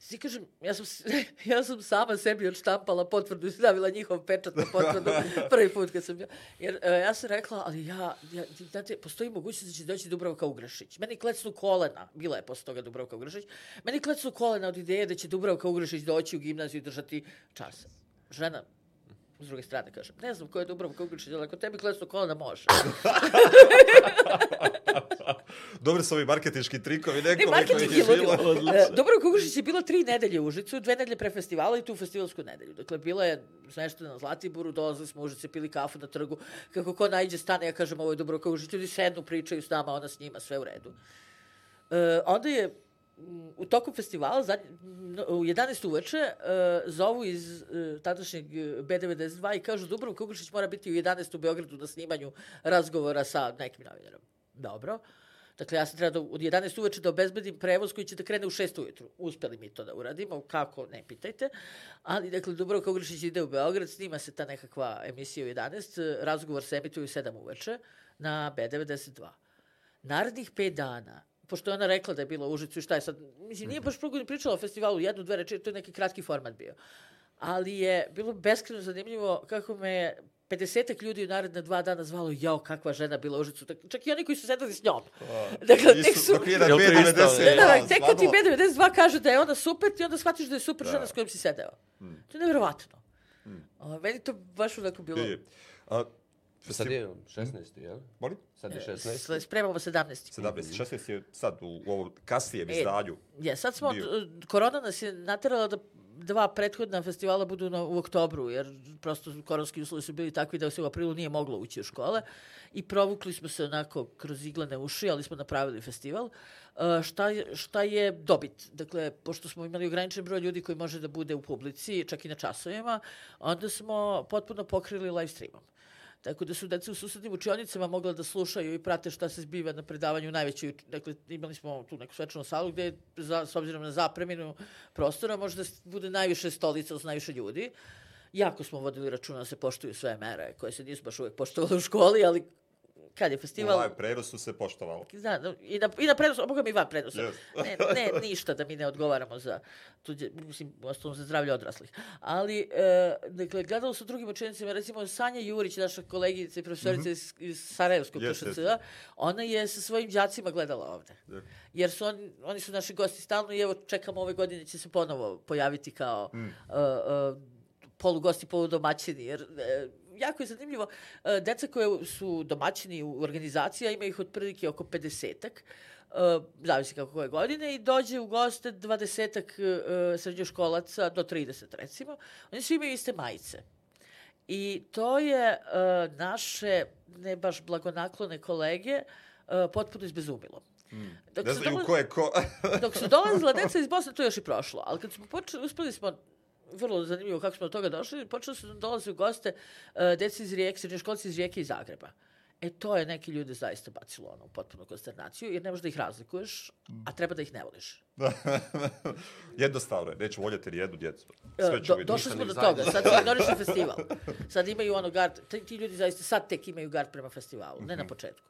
Svi kažem, ja sam, ja sam sama sebi odštampala potvrdu i stavila njihov pečat na potvrdu prvi put kad sam ja. Jer e, ja sam rekla, ali ja, ja znate, postoji mogućnost da će doći Dubravka Ugrašić. Meni klecnu kolena, bila je posle toga Dubravka Ugrašić, meni klecnu kolena od ideje da će Dubravka Ugrašić doći u gimnaziju i držati čas. Žena, s druge strane, kaže, ne znam ko je Dubravka Ugrašić, ali ako tebi klesnu kolena, može. Dobri su ovi marketinški trikovi, neko ne, marketing je ludilo. Dobro, Kugušić je bilo tri nedelje u Užicu, dve nedelje pre festivala i tu festivalsku nedelju. Dakle, bila je nešto na Zlatiboru, dolazili smo u Užice, pili kafu na trgu, kako ko najđe stane, ja kažem, ovo je Dobro Kugušić, ljudi sednu, pričaju s nama, ona s njima, sve u redu. E, onda je u toku festivala, zadnj, u 11. uveče, uh, zovu iz uh, tadašnjeg B92 i kažu Dubrovko Kugušić mora biti u 11. u Beogradu na snimanju razgovora sa nekim novinarom. Dobro. Dakle, ja sam treba da od 11 uveče da obezbedim prevoz koji će da krene u 6 ujutru. Uspeli mi to da uradimo, kako, ne pitajte. Ali, dakle, Dubrovko Ugrišić ide u Beograd, snima se ta nekakva emisija u 11, razgovor se emituje u 7 uveče na B92. Narednih 5 dana pošto je ona rekla da je bila u Užicu i šta je sad, mislim, nije baš prugo ni pričala o festivalu, jednu, dve reči, to je neki kratki format bio. Ali je bilo beskreno zanimljivo kako me je 50 ljudi u naredne dva dana zvalo, jao, kakva žena bila u Užicu. Čak i oni koji su sedeli s njom. dakle, tek su... Dok je B92. Da, da, tek kad ti B92 kaže da je ona super, ti onda shvatiš da je super da. žena s kojom si sedeo. Hmm. To je nevjerovatno. Hmm. O, meni to baš onako bilo... A, Sad je 16. jel? Molim? Sad je 16. E, spremamo 17. 17. 16 je sad u, u ovom kasnijem e, izdanju. Je, sad smo, bio. korona nas je naterala da dva prethodna festivala budu na, u oktobru, jer prosto koronski uslovi su bili takvi da se u aprilu nije moglo ući u škole i provukli smo se onako kroz iglene uši, ali smo napravili festival. Uh, šta, je, šta je dobit? Dakle, pošto smo imali ograničen broj ljudi koji može da bude u publici, čak i na časovima, onda smo potpuno pokrili live streamom. Tako da su deca u susednim učionicama mogla da slušaju i prate šta se zbiva na predavanju najvećoj, dakle imali smo tu neku svečanu salu gde za, s obzirom na zapreminu prostora možda bude najviše stolica uz najviše ljudi. Jako smo vodili računa da se poštuju sve mere koje se nisu baš uvek poštovali u školi, ali kad je festival... U live prenosu se poštovalo. Da, i na, i na prenosu, boga mi van prenosa. Yes. ne, ne, ništa da mi ne odgovaramo za tuđe, mislim, ostalom za zdravlje odraslih. Ali, e, dakle, gledalo su drugim učenicima, recimo Sanja Jurić, naša kolegica i profesorica mm -hmm. iz, Sarajevskog yes, PŠC, yes. ona je sa svojim đacima gledala ovde. Yeah. Jer su on, oni su naši gosti stalno i evo čekamo ove godine će se ponovo pojaviti kao mm. uh, uh, polugosti, poludomaćini, jer uh, jako je zanimljivo, e, deca koje su domaćini u organizacija, ima ih otprilike oko 50-ak, Uh, zavisi kako koje godine, i dođe u goste dvadesetak uh, srednjoškolaca do 30 recimo. Oni svi imaju iste majice. I to je naše, ne baš blagonaklone kolege, potpuno izbezumilo. Mm. Dok ne znaju ko je ko. dok su dolazila deca iz Bosne, to je još i prošlo. Ali kad smo počeli, uspeli smo vrlo zanimljivo kako smo do toga došli, počeli su da dolaze u goste uh, deci iz Rijeke, srednjoškolci iz Rijeke i Zagreba. E, to je neki ljude zaista bacilo ono, u potpunu konsternaciju, jer ne možeš da ih razlikuješ, a treba da ih ne voliš. Jednostavno je, neću voljeti jednu djecu. E, Sve ću Do, došli smo do toga, sad se ignoriše festival. Sad imaju ono gard, ti, ti ljudi zaista sad tek imaju gard prema festivalu, ne na mhm. početku.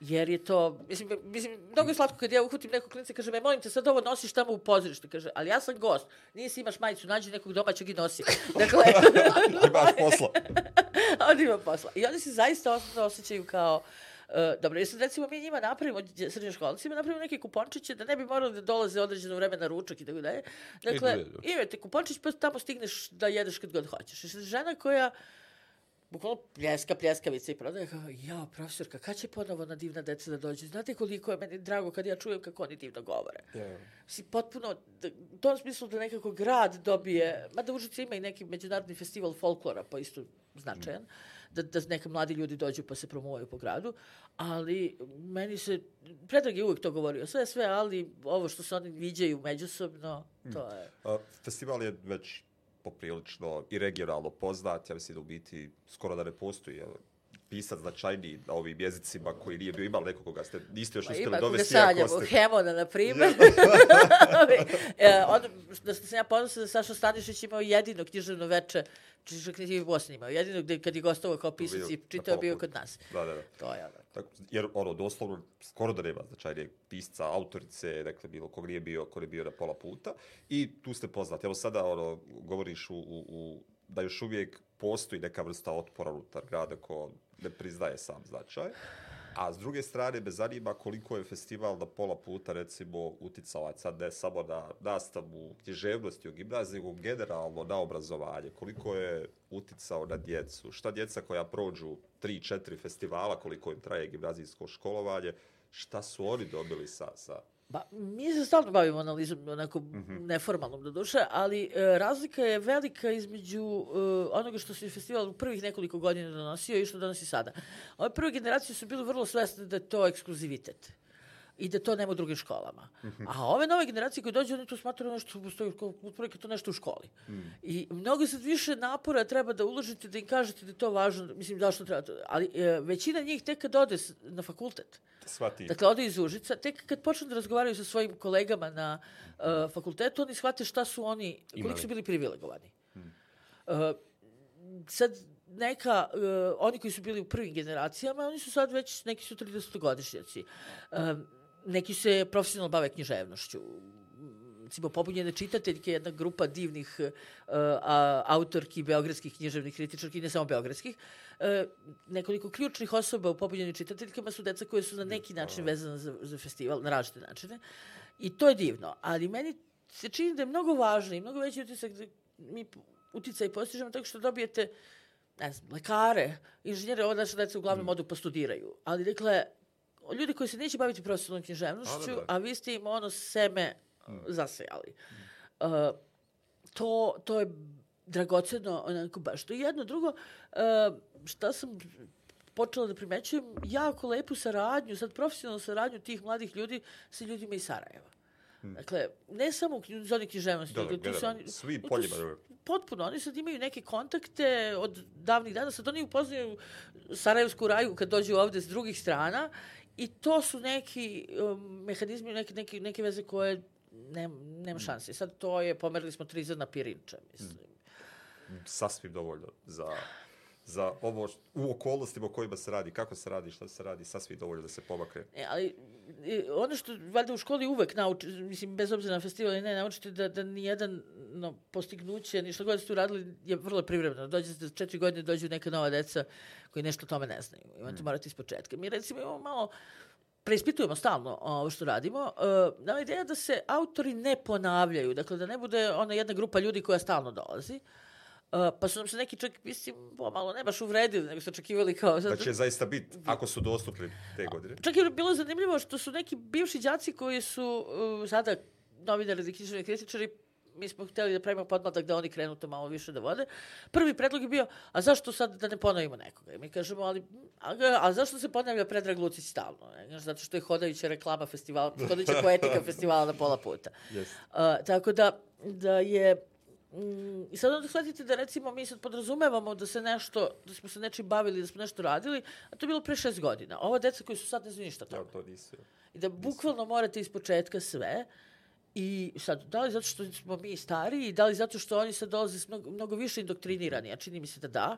Jer je to, mislim, mislim, mnogo je slatko kad ja uhvatim nekog klinca i kaže, me molim te, sad ovo nosiš tamo u pozorištu. Kaže, ali ja sam gost, nisi imaš majicu, nađi nekog domaćeg i nosi. Dakle, imaš posla. on ima posla. I oni se zaista osjećaju kao, Uh, dobro, jesam recimo mi njima napravimo, srednjoškolcima, napravimo neke kupončiće da ne bi morali da dolaze određeno vreme na ručak i tako dalje. Dakle, imate kupončić pa tamo stigneš da jedeš kad god hoćeš. Žena koja bukvalno pljeska, pljeskavica i prodaje, kao, ja, profesorka, kad će ponovo na divna deca da dođe? Znate koliko je meni drago kad ja čujem kako oni divno govore. Yeah. Si potpuno, da, u tom smislu da nekako grad dobije, mada Užice ima i neki međunarodni festival folklora, pa isto značajan, mm. da, da neka mladi ljudi dođu pa se promovaju po gradu, ali meni se, Predrag je uvek to govorio, sve, sve, ali ovo što se oni viđaju međusobno, to je... A, festival je već poprilično i regionalno poznat. Ja mislim da u biti skoro da ne postoji jel, pisac značajniji na ovim jezicima koji nije bio imao nekog koga ste niste još uspjeli ima koga dovesti. iako ste- Hemona, na primjer. e, onda, da sam ja ponosna da Saša Stanišić imao jedino književno veče, čiže knjige u Bosni imao, jedino gde kad je gostovao kao pisac i čitao bio kod nas. Da, da, da. To je ono. Tako, jer ono, doslovno, skoro da nema značajnijeg pisca, autorice, dakle, bilo kog nije bio, ko je bio na pola puta. I tu ste poznati. Evo sada, ono, govoriš u, u, u, da još uvijek postoji neka vrsta otpora unutar grada ko ne priznaje sam značaj. A s druge strane, me zanima koliko je festival na pola puta, recimo, uticao, sad ne samo na nastavu književnosti u gimnaziji, nego generalno na obrazovanje. Koliko je uticao na djecu? Šta djeca koja prođu 3-4 festivala, koliko im traje gimnazijsko školovanje, šta su oni dobili sa, sa Ba, mi se stalno bavimo analizom, onako neformalnom do duše, ali e, razlika je velika između e, onoga što se festival u prvih nekoliko godina donosio i što donosi sada. Ove prve generacije su bile vrlo svesne da je to ekskluzivitet i da to nema u drugim školama. A ove nove generacije koje dođu, oni to smatraju nešto što postoji, kao otprilike to nešto u školi. I mnogo sad više napora treba da uložite da im kažete da je to važno, mislim, zašto treba to, ali e, većina njih tek kad ode na fakultet, shvati? Dakle, ode iz Užica, tek kad počnu da razgovaraju sa svojim kolegama na uh, fakultetu, oni shvate šta su oni, koliko su bili privilegovani. Uh, sad, neka, uh, oni koji su bili u prvim generacijama, oni su sad već, neki su 30-godišnjaci. Um, neki se profesionalno bave književnošću. Recimo, pobunjene čitateljke, jedna grupa divnih uh, a, autorki, beogradskih književnih kritičarki, ne samo beogradskih. Uh, nekoliko ključnih osoba u pobunjenim čitateljkama su deca koje su na neki način vezane za, za festival, na različite načine. I to je divno. Ali meni se čini da je mnogo važno i mnogo veći utisak da mi uticaj postižemo tako što dobijete ne znam, lekare, inženjere, ovo naše deca uglavnom odu pa studiraju. Ali, dakle, ljudi koji se neće baviti profesionalnom književnošću, A, da, da. a vi ste im ono seme zasejali. Uh, to, to je dragoceno, onako baš. To je jedno. Drugo, uh, šta sam počela da primećujem, jako lepu saradnju, sad profesionalnu saradnju tih mladih ljudi sa ljudima iz Sarajeva. Dakle, ne samo u zoni književnosti, Da, da, tu se oni... svim tu poljima. Potpuno, oni sad imaju neke kontakte od davnih dana, sad oni upoznaju Sarajevsku raju kad dođu ovde s drugih strana i to su neki um, mehanizmi, neke, neke, neke veze koje nem, nema šanse. Sad to je, pomerili smo tri zrna pirinča, mislim. sasvim dovoljno za, za ovo u okolnostima u kojima se radi, kako se radi, šta se radi, sasvim dovoljno da se pomakne. E, ali ono što valjda u školi uvek nauči, mislim, bez obzira na festival i ne, naučite da, da nijedan no, postignuće, ni što god ste uradili, je vrlo privremeno. Dođete za četiri godine, dođu neka nova deca koji nešto o tome ne znaju. I onda morate iz početka. Mi recimo imamo malo preispitujemo stalno ovo što radimo. Uh, nama ideja da se autori ne ponavljaju, dakle da ne bude ona jedna grupa ljudi koja stalno dolazi. Uh, pa su nam se neki čak, mislim, pomalo ne baš uvredili, nego su očekivali kao... Da će zaista biti, ako su dostupni te godine. Čak je bilo zanimljivo što su neki bivši đaci koji su uh, sada novinari ili književni kritičari, mi smo hteli da pravimo podmladak da oni krenu to malo više da vode. Prvi predlog je bio, a zašto sad da ne ponovimo nekoga? I mi kažemo, ali, a, a zašto se ponavlja Predrag Lucić stalno? Ne? Zato što je hodajuća reklama festivala, hodajuća poetika festivala na pola puta. Yes. Uh, tako da, da je Mm, I sad onda shvatite da recimo mi sad podrazumevamo da se nešto, da smo se nečim bavili, da smo nešto radili, a to je bilo pre šest godina. Ova deca koji su sad ne znaju ništa o Ja, tome. to nisu. I da bukvalno morate iz početka sve. I sad, da li zato što smo mi stariji, da li zato što oni sad dolaze mnogo, mnogo više indoktrinirani, a čini mi se da da,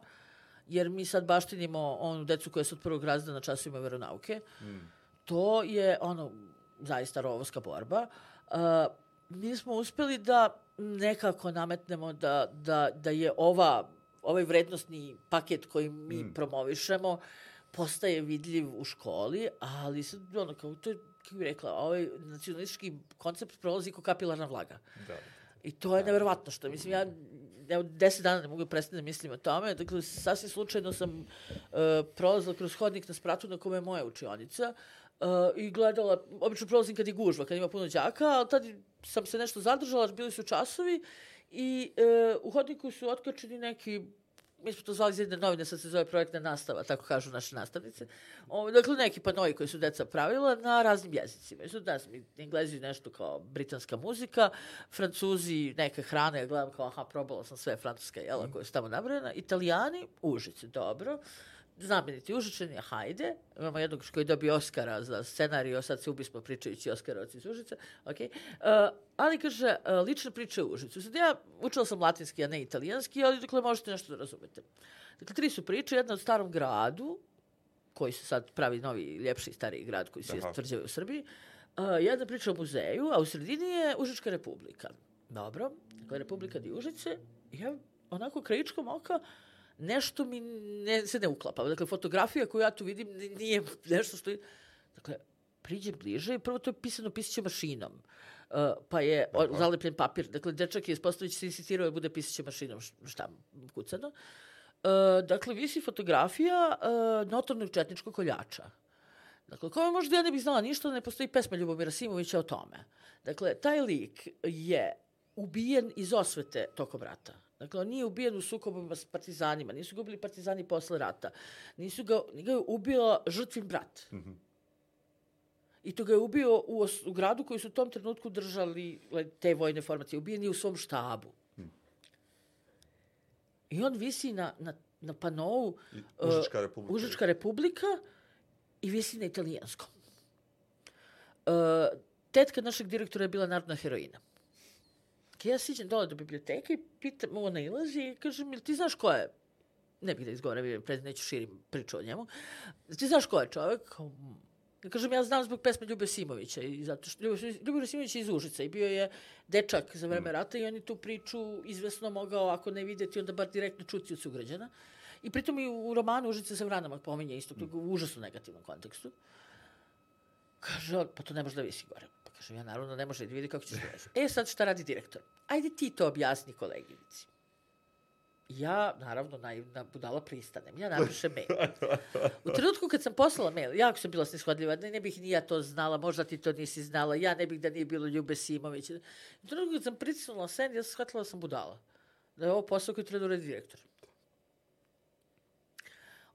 jer mi sad baštinimo onu decu koja su od prvog razreda na časovima veronauke. To je, ono, zaista rovovska borba. Uh, mi smo uspeli da nekako nametnemo da, da, da je ova, ovaj vrednostni paket koji mi mm. promovišemo postaje vidljiv u školi, ali sad, ono, kao to je, kako bih rekla, ovaj nacionalistički koncept prolazi kao kapilarna vlaga. Da. I to je neverovatno što, mislim, ja evo, deset dana ne mogu prestati da mislim o tome. Dakle, sasvim slučajno sam uh, prolazila kroz hodnik na spratu na kome je moja učionica uh, i gledala, obično prolazim kad je gužva, kad ima puno đaka, ali tad sam se nešto zadržala, bili su časovi i uh, u hodniku su otkačeni neki mi smo to zvali iz jedne novine, sad se zove projektna nastava, tako kažu naše nastavnice. O, dakle, neki panoji koji su deca pravila na raznim jezicima. I su, znam, englezi nešto kao britanska muzika, francuzi neke hrane, ja gledam kao, aha, probala sam sve francuske jela koje su tamo nabrojena, italijani, užice, dobro znameniti Užičani, hajde, imamo jednog koji je dobio Oscara za scenariju, sad se ubismo pričajući Oskarovac iz Užica, okay. uh, ali kaže, uh, lične priče u Užicu. Sad ja učila sam latinski, a ne italijanski, ali dakle možete nešto da razumete. Dakle, tri su priče, jedna od starom gradu, koji se sad pravi novi, ljepši, stariji grad koji se je tvrđave u Srbiji, uh, jedna priča o muzeju, a u sredini je Užička republika. Dobro, dakle, Republika di Užice, ja onako krajičkom oka, uh, nešto mi ne, se ne uklapa. Dakle, fotografija koju ja tu vidim nije nešto što je... Dakle, priđe bliže i prvo to je pisano pisaćem mašinom. Uh, pa je o, zalepljen papir. Dakle, dečak je ispostavljić se insistirao da bude pisaćem mašinom šta kucano. Uh, dakle, visi fotografija uh, notornog četničkog koljača. Dakle, kao možda ja ne bih znala ništa, ne postoji pesma Ljubomira Simovića o tome. Dakle, taj lik je ubijen iz osvete tokom rata. Dakle, on nije ubijen u sukobima s partizanima, nisu ga ubili partizani posle rata. Nisu ga, ga je ubio žrtvin brat. Mm -hmm. I to ga je ubio u, u gradu koji su u tom trenutku držali te vojne formacije. Ubijen je u svom štabu. Mm. I on visi na, na, na panovu Užička republika. Uh, Užička republika i visi na italijanskom. Uh, tetka našeg direktora je bila narodna heroina ja siđem dole do biblioteke i pitam, ona ilazi i kažem, ti znaš ko je? Ne bih da izgovorim, neću širim priču o njemu. Ti znaš ko je čovjek? Ja kažem, ja znam zbog pesme Ljube Simovića, i zato što Ljube Simović je iz Užica i bio je dečak za vreme mm. rata i on je tu priču izvesno mogao, ako ne videti, onda bar direktno čuti od sugrađana. I pritom i u romanu Užice sa vranama pominje isto, mm. u užasno negativnom kontekstu. Kaže, pa to ne može da visi gore. Kažem, ja naravno ne može da vidi kako će se reći. E sad šta radi direktor? Ajde ti to objasni koleginici. Ja, naravno, naivna budala pristanem. Ja napišem mail. U trenutku kad sam poslala mail, jako sam bila snishodljiva, ne, ne bih ni ja to znala, možda ti to nisi znala, ja ne bih da nije bilo Ljube Simović. U trenutku kad sam pritisnula send, ja sam shvatila da sam budala. Da je ovo posao koji treba da uredi direktor.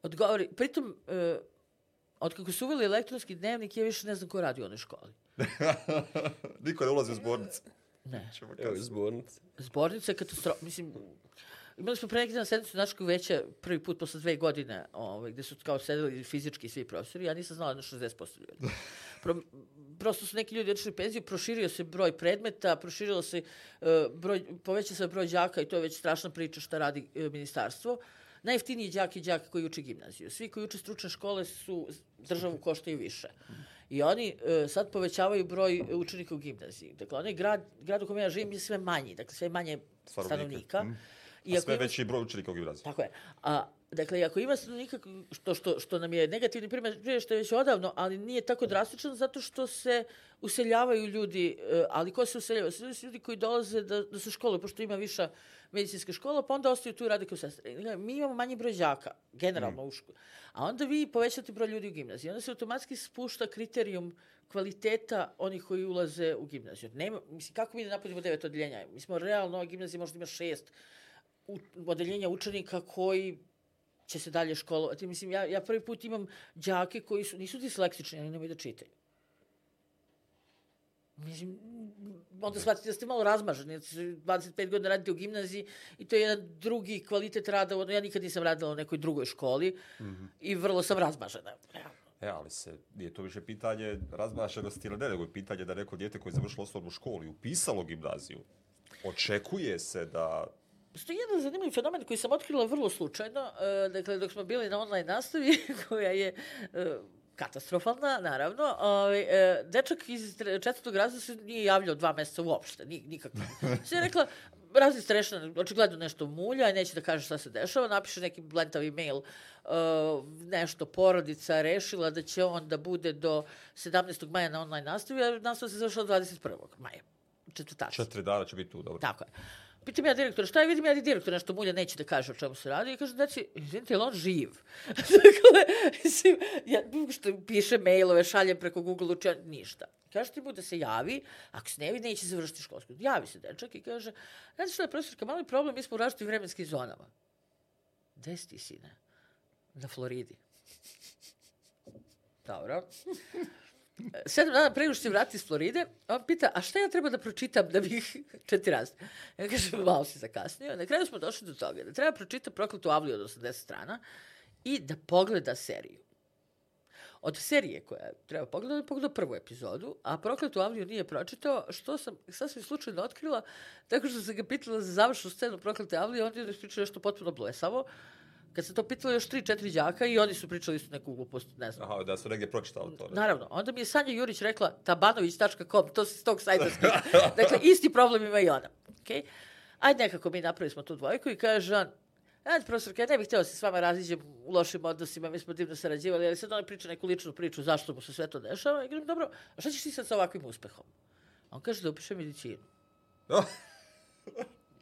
Odgovori, pritom, uh, od kako su uveli elektronski dnevnik, ja više ne znam ko radi u onoj školi. Niko ne ulazi u zbornice. Ne. Evo, zbornice. Zbornica je katastrofa. Mislim, imali smo pre neki dan sednicu našeg veća prvi put posle dve godine, ovaj, gde su kao sedeli fizički svi profesori, ja nisam znala na 60% ljudi. Pro, prosto su neki ljudi odšli penziju, proširio se broj predmeta, proširilo se uh, broj, poveća se broj đaka i to je već strašna priča šta radi uh, ministarstvo. Najjeftiniji đak je đak koji uči gimnaziju. Svi koji uče stručne škole su državu koštaju više. I oni uh, sad povećavaju broj učenika u gimnaziji. Dakle, onaj grad, grad u kojem ja živim je sve manji, dakle sve manje stanovnika. stanovnika. Mm. I A sve ima... veći broj učenika u gimnaziji. Tako je. A, dakle, ako ima stanovnika, što, što, što nam je negativni primjer, što je već odavno, ali nije tako drastično zato što se useljavaju ljudi, uh, ali ko se useljava? Useljavaju se ljudi koji dolaze da, da se školuju, pošto ima viša medicinska škola, pa onda ostaju tu i rade kao sestre. Mi imamo manji broj đaka, generalno mm. u školu. A onda vi povećate broj ljudi u gimnaziji. Onda se automatski spušta kriterijum kvaliteta onih koji ulaze u gimnaziju. Nema, mislim, kako mi da napunimo devet odeljenja? Mi smo realno, gimnazija možda ima šest u, odeljenja učenika koji će se dalje školovati. Mislim, ja, ja prvi put imam đake koji su, nisu dislektični, ali nemaju da čitaju. Mislim, onda shvatite da ste malo razmaženi, 25 godina radite u gimnaziji i to je jedan drugi kvalitet rada, ja nikad nisam radila u nekoj drugoj školi mm -hmm. i vrlo sam razmažena. E, ali se, nije to više pitanje razmašenosti ili ne, nego je pitanje da neko djete koje je završilo osnovnu školu i upisalo gimnaziju, očekuje se da Postoji jedan zanimljiv fenomen koji sam otkrila vrlo slučajno, uh, dakle, dok smo bili na online nastavi, koja je uh, katastrofalna, naravno. Ovaj, e, dečak iz četvrtog razreda se nije javljao dva meseca uopšte, nikako. Se je rekla, razni strešan, očigledno nešto mulja, neće da kaže šta se dešava, napiše neki blentavi mail, uh, nešto porodica rešila da će on da bude do 17. maja na online nastavi, a nastava se završila 21. maja. Četvrtac. Četiri dana će biti tu, dobro. Tako je. Pitam ja direktora, šta je, vidim ja direktor, nešto mulja neće da kaže o čemu se radi. I kaže, deci, izvinite, je on živ? dakle, mislim, ja što piše mailove, šaljem preko Google učenja, ništa. Kaže ti mu da se javi, ako se ne vidi, neće završiti školsku. Javi se dečak i kaže, znači šta je profesorka, mali problem, mi smo u različitim vremenskim zonama. gde si ti, sine? Na Floridi. Dobro. Sedam dana pre nego što se vrati iz Floride, on pita, a šta ja treba da pročitam da bih četiri razne? Ja kažem, malo si zakasnio. Na kraju smo došli do toga da treba pročita prokletu avliju od 80 strana i da pogleda seriju. Od serije koja treba pogledati, pogledao prvu epizodu, a prokletu avliju nije pročitao, što sam sasvim slučajno otkrila, tako što sam ga pitala za završnu scenu proklete avlije, on je ispričao nešto potpuno blesavo, Kad se to pitalo još tri, četiri đaka i oni su pričali isto neku glupost, ne znam. Aha, da su negdje pročitali to. Ne? Naravno. Onda mi je Sanja Jurić rekla tabanović.com, to se s tog sajta skida. dakle, isti problem ima i ona. Okay? Ajde nekako mi napravili smo tu dvojku i kaže on, Ajde, profesor, ja ne bih htio da se s vama raziđem u lošim odnosima, mi smo divno sarađivali, ali sad ona priča neku ličnu priču zašto mu se sve to dešava. I kažem, dobro, a šta ćeš ti sad sa ovakvim uspehom? On kaže da upiše medicinu.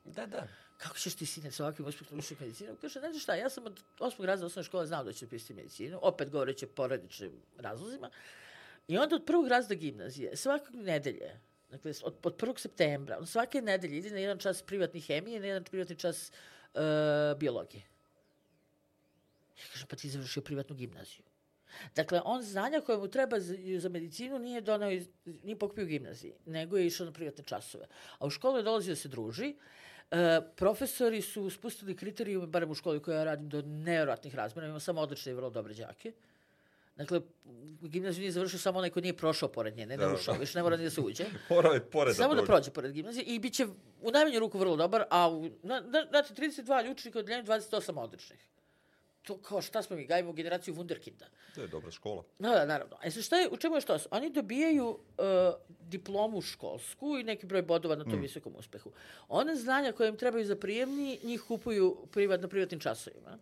Da, da. Kako ćeš ti, sine, sa ovakvim uspehom upiše medicinu? Kaže, ne znaš šta, ja sam od osmog razreda osnovne škole znao da ću upisati medicinu, opet govoreći o porodičnim razlozima. I onda od prvog razreda gimnazije, svakog nedelje, dakle, od, od 1. septembra, on svake nedelje ide na jedan čas privatni hemije, na jedan privatni čas uh, biologije. Ja kažem, pa ti završio privatnu gimnaziju. Dakle, on znanja koje mu treba za, za medicinu nije donao, iz, nije pokupio u gimnaziji, nego je išao na privatne časove. A u školu je dolazio da se druži. E, profesori su spustili kriterijume, barem u školi koja ja radim, do nevjerojatnih razmjera. Imamo samo odlične i vrlo dobre đake. Dakle, gimnaziju nije završio samo onaj ko nije prošao pored nje, ne, ne ušao, više ne mora ni da se uđe. Mora je pored Samo da prođe pored gimnazije i bit će u najmanju ruku vrlo dobar, a u, na, na, znači 32 učenika od 28 odličnih. To kao šta smo mi, gajimo generaciju wunderkinda. To je dobra škola. Da, da, naravno. E sad šta je, u čemu je što? Oni dobijaju uh, diplomu školsku i neki broj bodova na tom mm. visokom uspehu. One znanja koje im trebaju za prijemni, njih kupuju privat, na privatnim časovima.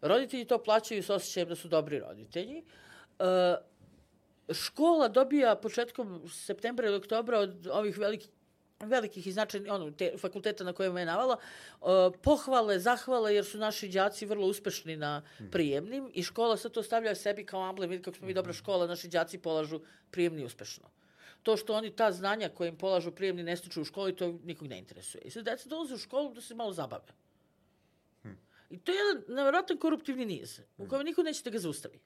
Roditelji to plaćaju s osjećajem da su dobri roditelji. Uh, škola dobija početkom septembra ili oktobra od ovih velikih velikih i značajnih ono, te, fakulteta na kojima je navala, uh, pohvale, zahvale, jer su naši đaci vrlo uspešni na prijemnim i škola sad to stavlja sebi kao amblem, vidi kako smo mi dobra škola, naši đaci polažu prijemni uspešno. To što oni ta znanja koje im polažu prijemni ne stiču u školi, to nikog ne interesuje. I sad deca dolaze u školu da se malo zabave. I to je jedan nevjerojatan koruptivni niz, u kojem niko neće da ga zaustavi.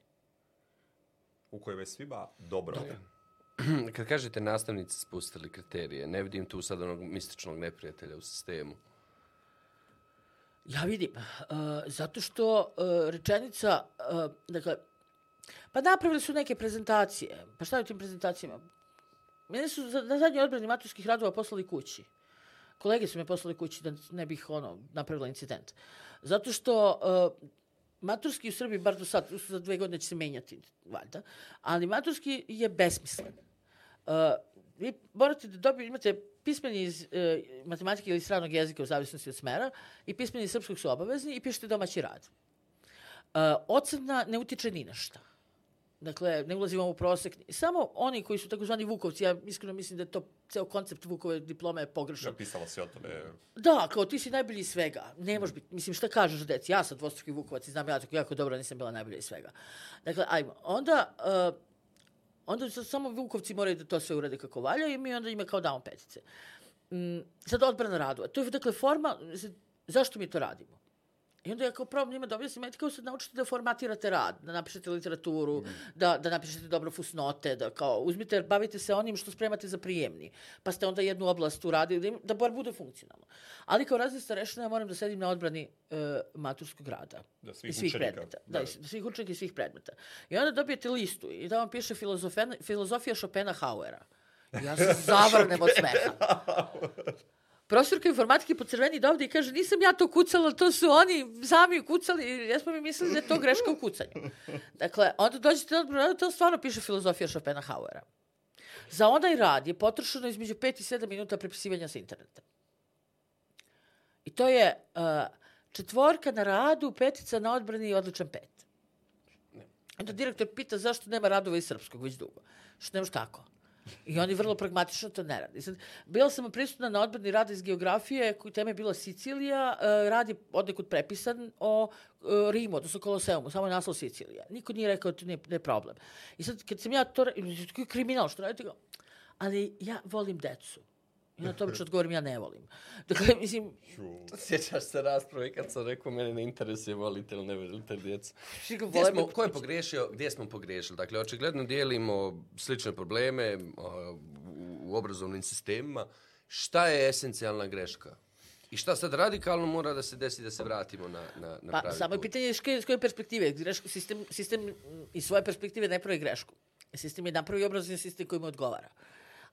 U kojem je svima dobro. dobro. Kad kažete nastavnici spustili kriterije, ne vidim tu sad onog mističnog neprijatelja u sistemu. Ja vidim. Uh, zato što uh, rečenica, uh, dakle, pa napravili su neke prezentacije. Pa šta je u tim prezentacijama? Mene su za, na zadnji odbrani maturskih radova poslali kući. Kolege su me poslali kući da ne bih ono, napravila incident. Zato što uh, maturski u Srbiji, bar do sad, za dve godine će se menjati, valjda, ali maturski je besmislen. Uh, vi morate da dobijete, imate pismeni iz uh, matematike ili stranog jezika u zavisnosti od smera i pismeni iz srpskog su obavezni i pišete domaći rad. Uh, ocena ne utiče ni na šta. Dakle, ne ulazimo u prosek. Samo oni koji su takozvani Vukovci, ja iskreno mislim da je to ceo koncept Vukove diplome je pogrešan. Ja pisalo se o tome. Da, kao ti si najbolji iz svega. Ne može biti, mislim, šta kažeš deci? Ja sam dvostruki Vukovac i znam ja tako jako dobro, nisam bila najbolja iz svega. Dakle, ajmo. Onda, uh, onda samo Vukovci moraju da to sve urade kako valja i mi onda ima kao damo petice. Mm, sad odbrana radu. To je, dakle, forma, zašto mi to radimo? I onda ja kao probam njima da objasnim, ajte kao sad naučite da formatirate rad, da napišete literaturu, mm. da, da napišete dobro fusnote, da kao uzmite, bavite se onim što spremate za prijemni, pa ste onda jednu oblast uradili, da, da bar bude funkcionalno. Ali kao razli starešina ja moram da sedim na odbrani uh, maturskog rada. Da, svih, i svih učenika. predmeta. Da, da, da svih učenika i svih predmeta. I onda dobijete listu i da vam piše filozofija Chopina Hauera. Ja se zavrnem od smeha profesorka informatike po crveni dovde i kaže nisam ja to kucala, to su oni sami kucali, ja smo mi mislili da je to greška u kucanju. Dakle, onda dođete na to stvarno piše filozofija Schopenhauera. Za onaj rad je potrošeno između 5 i 7 minuta prepisivanja sa interneta. I to je uh, četvorka na radu, petica na odbrani i odličan pet. Onda direktor pita zašto nema radova iz srpskog već dugo. Što nemaš tako? I oni vrlo pragmatično to ne radi. Sad, bila sam prisutna na odbrani rada iz geografije, koji tema je bila Sicilija, uh, rad je odnekud prepisan o uh, Rimu, odnosno Koloseumu, samo je naslov Sicilija. Niko nije rekao da to nije, nije problem. I sad, kad sam ja to, kriminal što radite, ali ja volim decu. I na to obično odgovorim, ja ne volim. Dakle, mislim, Sjećaš se rasprave kad sam rekao, mene ne interesuje volite ili ne volite djecu. Gdje smo, ko je pogriješio, gdje smo pogriješili? Dakle, očigledno dijelimo slične probleme u, obrazovnim sistemima. Šta je esencijalna greška? I šta sad radikalno mora da se desi da se vratimo na, na, na Pa, pravi samo je pitanje iz koje, iz koje perspektive. Greško, sistem, sistem iz svoje perspektive ne pravi grešku. Sistem je napravi obrazovni sistem koji mu odgovara.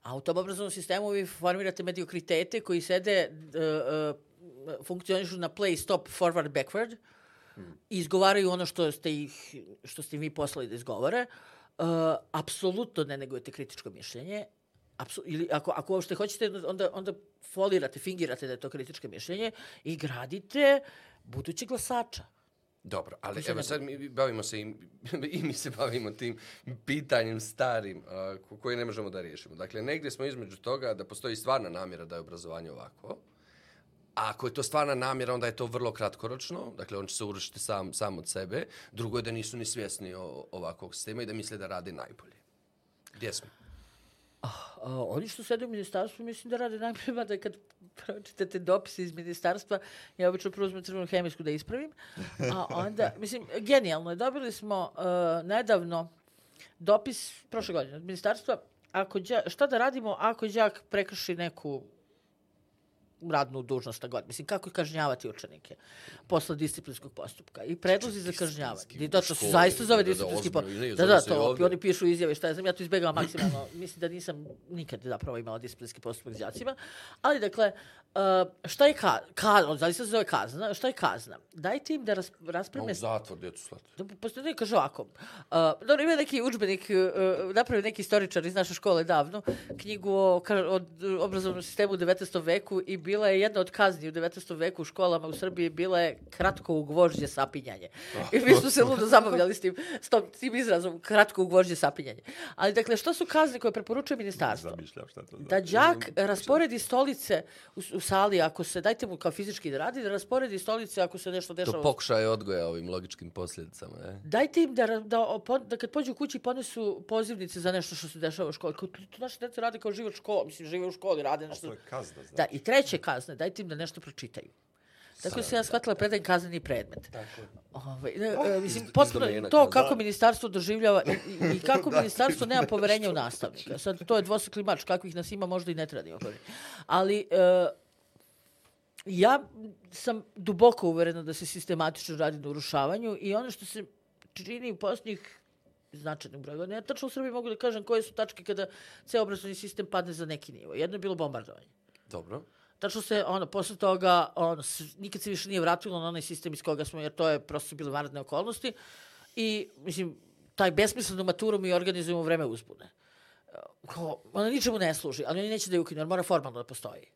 A u tom obrazovnom sistemu vi formirate mediokritete koji sede, uh, uh, funkcionišu na play, stop, forward, backward i izgovaraju ono što ste, ih, što ste im vi poslali da izgovore. Uh, apsolutno ne negujete kritičko mišljenje. Apsu, ili ako, ako uopšte hoćete, onda, onda folirate, fingirate da je to kritičko mišljenje i gradite budućeg glasača. Dobro, ali evo sad mi bavimo se i, i mi se bavimo tim pitanjem starim ko- koje ne možemo da riješimo. Dakle, negdje smo između toga da postoji stvarna namjera da je obrazovanje ovako. A ako je to stvarna namjera, onda je to vrlo kratkoročno. Dakle, on će se urušiti sam, sam od sebe. Drugo je da nisu ni svjesni o, ovakvog sistema i da misle da radi najbolje. Gdje smo? A, oni što sede u ministarstvu, mislim da rade najbolje, mada kad pročitate dopise iz ministarstva, ja obično prvo uzmem crvenu hemijsku da ispravim, a onda, mislim, genijalno je, dobili smo uh, nedavno dopis prošle godine od ministarstva, ako đa, šta da radimo ako đak prekrši neku radnu dužnost, šta god. Mislim, kako kažnjavati učenike posle disciplinskog postupka. I predlozi za kažnjavanje. I da, to se zaista zove da, da, disciplinski ne, Da, da, se i to oni pišu izjave, šta ja znam, ja to izbegavam maksimalno. Mislim da nisam nikad zapravo imala disciplinski postupak s đacima. Ali, dakle, uh, šta je ka, ka, zaista se zove kazna, šta je kazna? Dajte im da ras, raspreme u zatvor, djecu slati. da postoji neki kaže ovako. Uh, dobro, ima neki udžbenik, uh, napravio neki istoričar iz naše škole davno, knjigu o, ka- o obrazovnom sistemu u 19. veku i bila je jedna od kazni u 19. veku u školama u Srbiji, bila je kratko u gvožđe sapinjanje. I mi smo se ludo zabavljali s tim, s tom, tim izrazom, kratko u gvožđe sapinjanje. Ali, dakle, što su kazne koje preporučuje ministarstvo? Zamišljam šta to Da znači. đak rasporedi stolice u, u sali, ako se, dajte mu kao fizički da radi, da rasporedi stolice ako se nešto dešava. To u pokušaj odgoja ovim logičkim posljedicama. Je. Dajte im da, da, da kad pođu kući ponesu pozivnice za nešto što se dešava u školi. Kao, to naše dece rade kao život škola, mislim, žive u školi, rade To nešto. je kazna, znači. Da, i treće kazne, dajte im da nešto pročitaju. Tako sam ja shvatila predajem kazneni predmet. Ovaj, ne, e, mislim, iz potpuno domena to kako ministarstvo doživljava i, i, kako ministarstvo nema poverenja u nastavnika. Sad, to je dvosakli mač, kakvih nas ima, možda i ne treba da ima. Ali, e, ja sam duboko uverena da se sistematično radi na urušavanju i ono što se čini u posljednjih značajnog broja godina. Ja tačno u Srbiji mogu da kažem koje su tačke kada ceo obrazovni sistem padne za neki nivo. Jedno je bilo bombardovanje. Dobro. Tačno se, ono, posle toga, ono, nikad se više nije vratilo na onaj sistem iz koga smo, jer to je prosto bile vanredne okolnosti. I, mislim, taj besmislenu maturu mi organizujemo u vreme uzbune. Kao, ona ničemu ne služi, ali oni neće da je ukinu, jer mora formalno da postoji.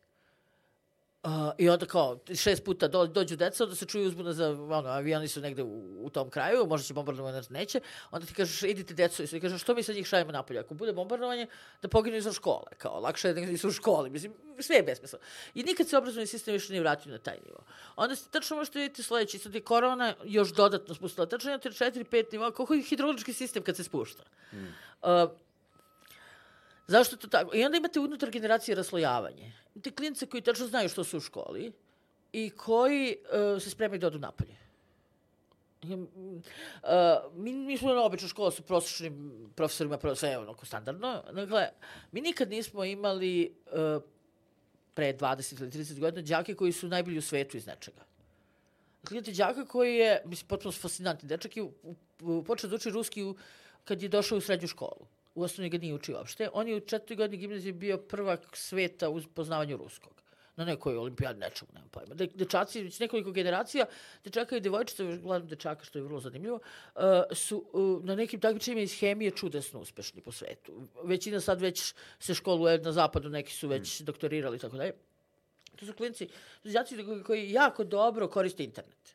Uh, I onda kao šest puta do, dođu deca, onda se čuju uzbuna za, ono, avioni su negde u, u tom kraju, možda će bombardovanje, neće. Onda ti kažeš, idite deco, i kažeš, što mi sa njih šaljemo napolje? Ako bude bombardovanje, da poginu izvan škole. Kao, lakše je da nisu u školi. Mislim, sve je besmisleno. I nikad se obrazovni sistem više nije vratio na taj nivo. Onda se tačno možete vidjeti sledeći, sad je korona još dodatno spustila. Tačno imate 4-5 nivoa, koliko je hidrološki sistem kad se spušta. Uh, Zašto to tako? I onda imate unutar generacije raslojavanje. Imate klince koji tačno znaju što su u školi i koji uh, se spremaju da odu napolje. Uh, mi, mi smo na običnu školu sa prosječnim profesorima, pro- sve je onako standardno. Dakle, mi nikad nismo imali uh, pre 20 ili 30 godina đake koji su najbolji u svetu iz nečega. Dakle, imate đaka koji je, mislim, potpuno fascinantni dečak i počeo da uči ruski u, kad je došao u srednju školu. U osnovnoj ga nije učio uopšte. On je u četvrtoj godini gimnazije bio prvak sveta u poznavanju ruskog. Na nekoj olimpijadi, nečemu, nemam pojma. De, dečaci, već nekoliko generacija, dečaka i devojčica, uglavnom dečaka, što je vrlo zanimljivo, uh, su uh, na nekim takmičenjima iz hemije čudesno uspešni po svetu. Većina sad već se školuje na zapadu, neki su već doktorirali i tako dalje. To su klinci, to su koji jako dobro koriste internet.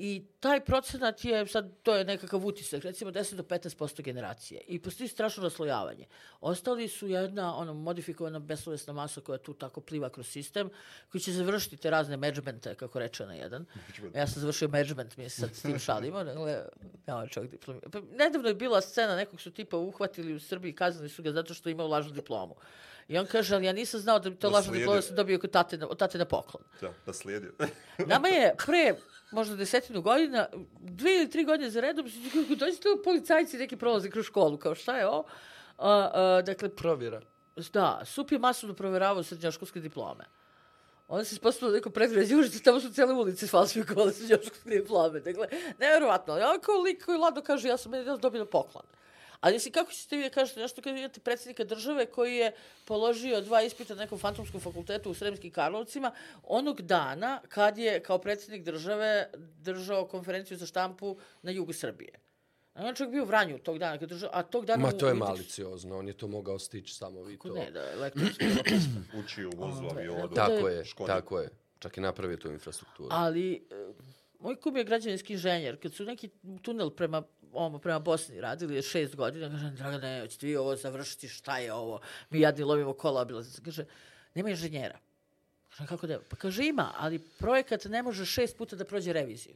I taj procenat je, sad to je nekakav utisak, recimo 10 do 15% generacije. I postoji strašno raslojavanje. Ostali su jedna ono, modifikovana beslovesna masa koja tu tako pliva kroz sistem, koji će završiti te razne menadžmente, kako reče na jedan. Ja sam završio management, mi se sad s tim šalimo. Dakle, ja čovjek diplomi. Pa, nedavno je bila scena, nekog su tipa uhvatili u Srbiji, kaznili su ga zato što je imao lažnu diplomu. I on kaže, ali ja nisam znao da bi to lažna Naslijedio. diploma sam dobio kod tate, od tate na poklon. Da, naslijedio. Nama je pre možda desetinu godina, dve ili tri godine za redom, dođe tu policajci neki prolaze kroz školu, kao šta je ovo? A, a, dakle, Provjera. da, SUP je masovno proveravao srednjoškolske diplome. Onda se ispostavilo neko predgrađe užice, tamo su cijele ulice falsifikovale srednjoškolske diplome. Dakle, nevjerovatno. On kao lik koji lado kaže, ja sam ja na poklon. Ali mislim, kako ćete vi da kažete nešto kad imate predsjednika države koji je položio dva ispita na nekom fantomskom fakultetu u Sremskim Karlovcima onog dana kad je kao predsjednik države držao konferenciju za štampu na jugu Srbije. A on je čak bio u Vranju tog dana, kad držao, a tog dana... Ma to je maliciozno, on je to mogao stići samo vi to. Ne, da, elektronski bilo pismo. Uči u vozu, avionu. tako Tako je, Škodi. tako je. Čak i napravio tu infrastrukturu. Ali, e, moj kum je građevinski inženjer. Kad su neki tunel prema ovo, prema Bosni radili je šest godina, kaže, Dragane, hoćete vi ovo završiti, šta je ovo? Mi jadni lovimo kola obilaznice. Kaže, nema inženjera. Kaže, kako da? Pa kaže, ima, ali projekat ne može šest puta da prođe reviziju.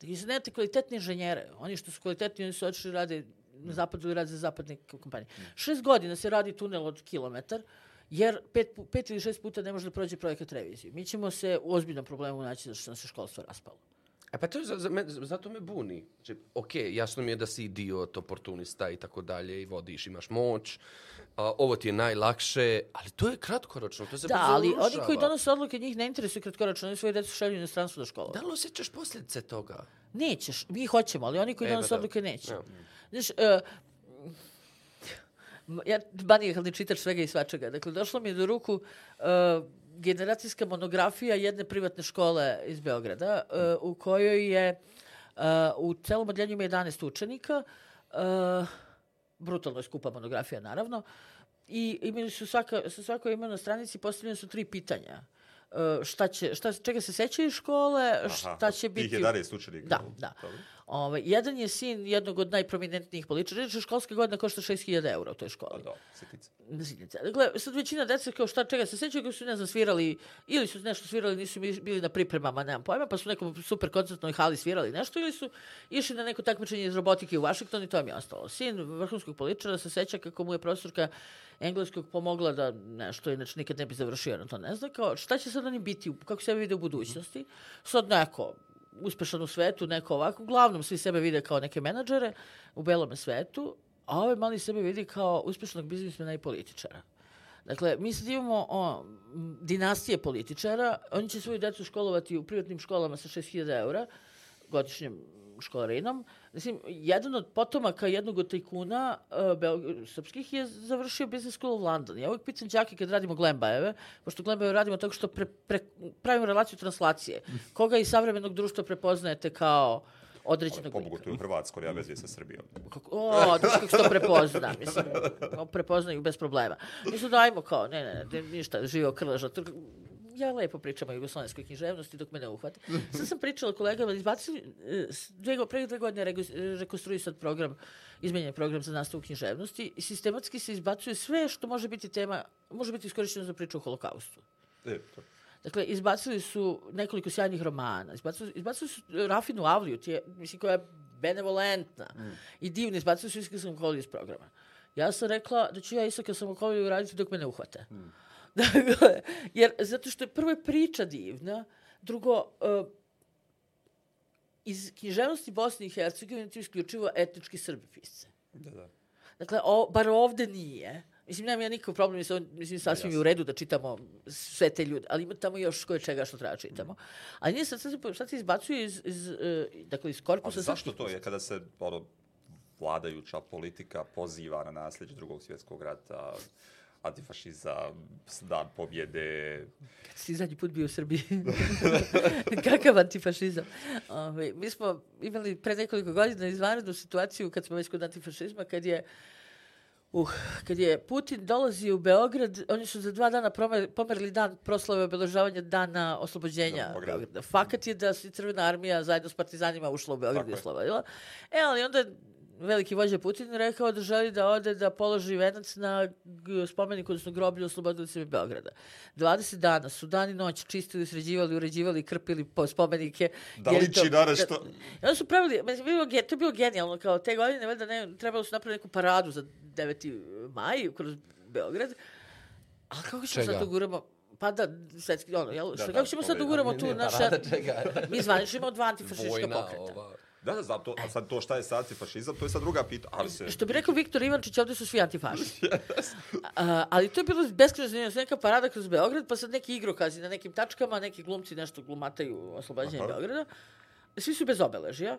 Dakle, se nemate kvalitetne inženjere. Oni što su kvalitetni, oni su otišli rade na zapadu i rade za zapadne kompanije. Šest godina se radi tunel od kilometar, jer pet, pet ili šest puta ne može da prođe projekat revizije. Mi ćemo se u ozbiljnom problemu naći zato što nam se školstvo raspalo. E pa to je, za, za me, zato me buni. Znači, ok, jasno mi je da si idiot, oportunista i tako dalje i vodiš, imaš moć, a, ovo ti je najlakše, ali to je kratkoročno, to se Da, ali oni urušava. koji donose odluke, njih ne interesuju kratkoročno, oni svoje decu šalju u inostranstvo do škola. Da li osjećaš posljedice toga? Nećeš, mi hoćemo, ali oni koji E, pa donose da. odluke neće. Ja. Znaš, uh, ja manijakalni čitač svega i svačega. Dakle, došlo mi je do ruku uh, generacijska monografija jedne privatne škole iz Beograda, uh, u kojoj je uh, u celom odeljenju ima 11 učenika, uh, brutalno je skupa monografija, naravno, i imali su svaka, sa svakoj ima na stranici postavljene su tri pitanja. Uh, šta će, šta, čega se sećaju škole, šta će biti... Tih 11 učenika. Da, da. Dobro. Ovaj, jedan je sin jednog od najprominentnijih političara. Znači, školska godina košta 6000 eura u toj školi. da, sitnica. Zidnica. Dakle, sad većina dece kao šta čega se sećaju, koji su, ne znam, svirali, ili su nešto svirali, nisu bili- na pripremama, nemam pojma, pa su u nekom super koncertnoj hali svirali nešto, ili su išli na neko takmičenje iz robotike u Washington i to mi je ostalo. Sin vrhunskog političara se seća kako mu je profesorka engleskog pomogla da nešto, inače nikad ne bi završio na to, ne zna, kao šta će sad oni biti, kako sebe vide u budućnosti. Sad neko, uspešan u svetu, neko ovako, uglavnom svi sebe vide kao neke menadžere u belome svetu, a ovaj mali sebe vidi kao uspešnog biznismena i političara. Dakle, mi sad imamo o, dinastije političara, oni će svoju decu školovati u privatnim školama sa 6000 eura, godišnjem školarinom. Mislim, jedan od potomaka jednog od tajkuna uh, Beog- srpskih je završio Business School of London. Ja uvijek pitam đake kad radimo Glembajeve, pošto Glembajeve radimo tako što pre, pre, pravimo relaciju translacije. Koga iz savremenog društva prepoznajete kao određenog? Pobogu u Hrvatskoj, ja vezi sa Srbijom. Kako, o, znaš kako se to prepozna, mislim, prepoznaju bez problema. Mislim da ajmo kao, ne, ne, ne, ništa, živo krleža. Ja lepo pričam o jugoslovenskoj književnosti dok me ne uhvate. Sad sam pričala kolegama, izbacili, e, s- dve, pre dve godine rego- rekonstruisat program, izmenjen program za nastavu književnosti i sistematski se izbacuje sve što može biti tema, može biti iskorišteno za priču o holokaustu. E, to. Dakle, izbacili su nekoliko sjajnih romana, izbacili, izbacili su Rafinu Avliju, tije, mislim, koja je benevolentna i divna, izbacili su Isaka Samokoliju iz programa. Ja sam rekla da ću ja Isaka Samokoliju raditi dok me ne uhvate. Dakle, jer, zato što je prvo je priča divna, drugo, uh, iz književnosti Bosne i Hercegovine ti isključivo etnički Srbi pisce. Da, da. Dakle, o, bar ovde nije. Mislim, nemam ja nikakav problem, mislim, mislim sasvim je u redu da čitamo sve te ljude, ali ima tamo još koje čega što treba da čitamo. Ali nije sad, sad, se, sad se izbacuje iz, iz, uh, dakle, iz Ali korpusa... zašto to je kada se ono, vladajuća politika poziva na nasljeđe drugog svjetskog rata, antifašizam, dan pobjede, Kad si zadnji put bio u Srbiji? Kakav antifašizam? Ove, mi smo imali pre nekoliko godina izvanrednu situaciju kad smo već kod antifašizma, kad je Uh, kad je Putin dolazio u Beograd, oni su za dva dana pomerili dan proslave obeležavanja dana oslobođenja Da. Fakat je da se Crvena armija zajedno s partizanima ušla u Beograd i oslobodila. E, ali onda veliki vođa Putin rekao da želi da ode da položi venac na spomenik, odnosno groblje oslobodilicima Beograda. 20 dana su dan i noć čistili, sređivali, uređivali, krpili po spomenike. Da jer liči to- na nešto. i onda su pravili, mislim, bilo, to je bilo genijalno, kao te godine, valjda ne, trebalo su napraviti neku paradu za 9. maj kroz Beograd. A kako ćemo sad to guramo? Pa da, svetski, ono, jel? Da, da, kako ćemo sad to guramo tu čega? Mi zvaničimo dva antifašistička pokreta. ova. Da, da, zato, a sad to šta je sad fašizam, to je sad druga pita, ali se... Što bi rekao Viktor Ivančić, ovde su svi antifašisti. A, ali to je bilo beskreno zanimljivo, neka parada kroz Beograd, pa sad neki igrokazi na nekim tačkama, neki glumci nešto glumataju oslobađanje Aha. Beograda. Svi su bez obeležja.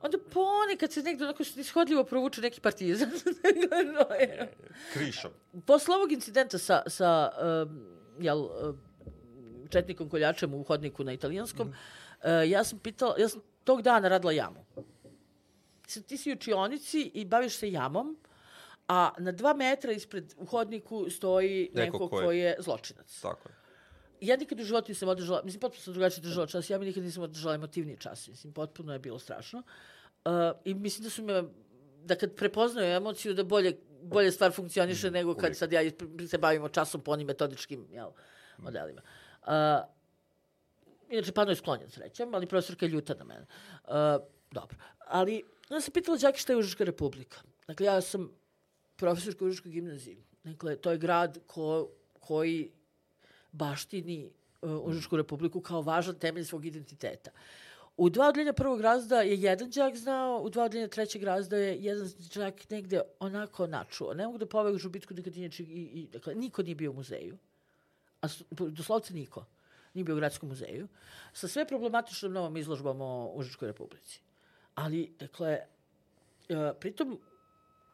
Onda ponekad se negde onako ishodljivo provuče neki partizan. Krišom. Posle ovog incidenta sa, sa um, jel, um, četnikom koljačem u hodniku na italijanskom, uh, ja sam pitala, ja sam tog dana radila jamu. Ti si u učionici i baviš se jamom, a na dva metra ispred u hodniku stoji neko, Neko ko ko je- zločinac. Tako je. Ja nikad u životu nisam održala, mislim, potpuno sam drugačije držala čas, ja mi nikad nisam održala emotivni čas, mislim, potpuno je bilo strašno. Uh, I mislim da su me, da kad prepoznaju emociju, da bolje, bolje stvar funkcioniše nego kad uvijek. sad ja se bavimo časom po onim metodičkim jel, modelima. Uh, inače, pano je sklonjen srećem, ali profesorka je ljuta na mene. Uh, dobro. Ali, onda sam pitala Đaki šta je Užička republika. Dakle, ja sam profesorka u Užičkoj gimnaziji. Dakle, to je grad ko, koji baštini uh, Užičku republiku kao važan temelj svog identiteta. U dva odeljenja prvog razda je jedan đak znao, u dva odeljenja trećeg razda je jedan đak negde onako načuo. Ne mogu da povežu bitku nikad inače i, i, dakle, niko nije bio u muzeju. A doslovce niko. Nije bio u gradskom muzeju. Sa sve problematičnom novom izložbom o Užičkoj republici. Ali, dakle, e, pritom